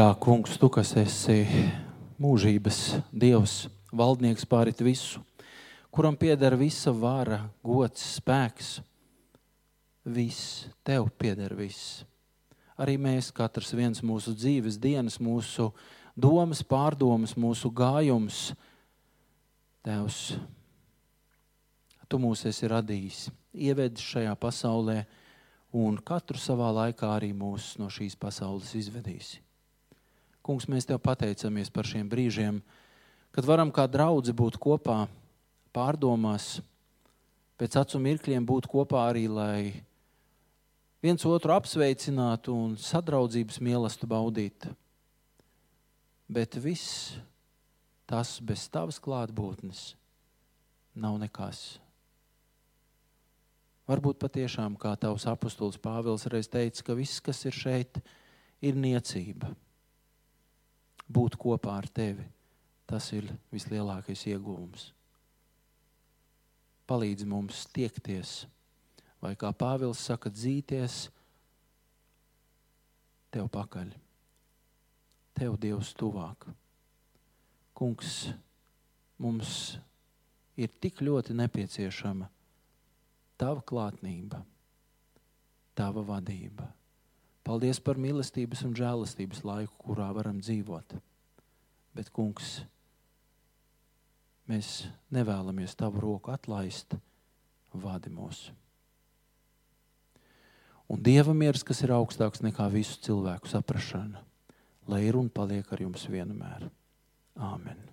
Speaker 1: Jā, kungs, tu, kas esi mūžības dievs, valdnieks pārit visu, kuram pieder visa vara, gods, spēks. Viss tev pieder viss. Arī mēs, katrs viens mūsu dzīves dienas, mūsu domas, pārdomas, mūsu gājums, Tevs, Tu mūs esi radījis, ievedis šajā pasaulē, un katru savā laikā arī mūs no šīs pasaules izvedīsi. Kungs, mēs Tev pateicamies par šiem brīžiem, kad varam kā draugi būt kopā, pārdomās, pēc acu mirkļiem būt kopā arī, lai viens otru apsveicinātu un sadraudzības mīlestību baudītu. Bet viss tas bez tavas klātbūtnes nav nekas. Varbūt patiešām, kā tavs apustulis Pāvils reiz teica, ka viss, kas ir šeit, ir niecība. Būt kopā ar tevi, tas ir vislielākais iegūms. Palīdz mums tiekties vai kā Pāvils saka, dzīties tev pakaļ. Tev Dievs tuvāk. Kungs, mums ir tik ļoti nepieciešama tava klātnība, tava vadība. Paldies par mīlestības un žēlastības laiku, kurā varam dzīvot. Bet, kungs, mēs nevēlamies tavu roku atlaist, vadi mūsu. Un dieva miers, kas ir augstāks nekā visu cilvēku saprāšana, lai ir un paliek ar jums vienmēr. Āmen!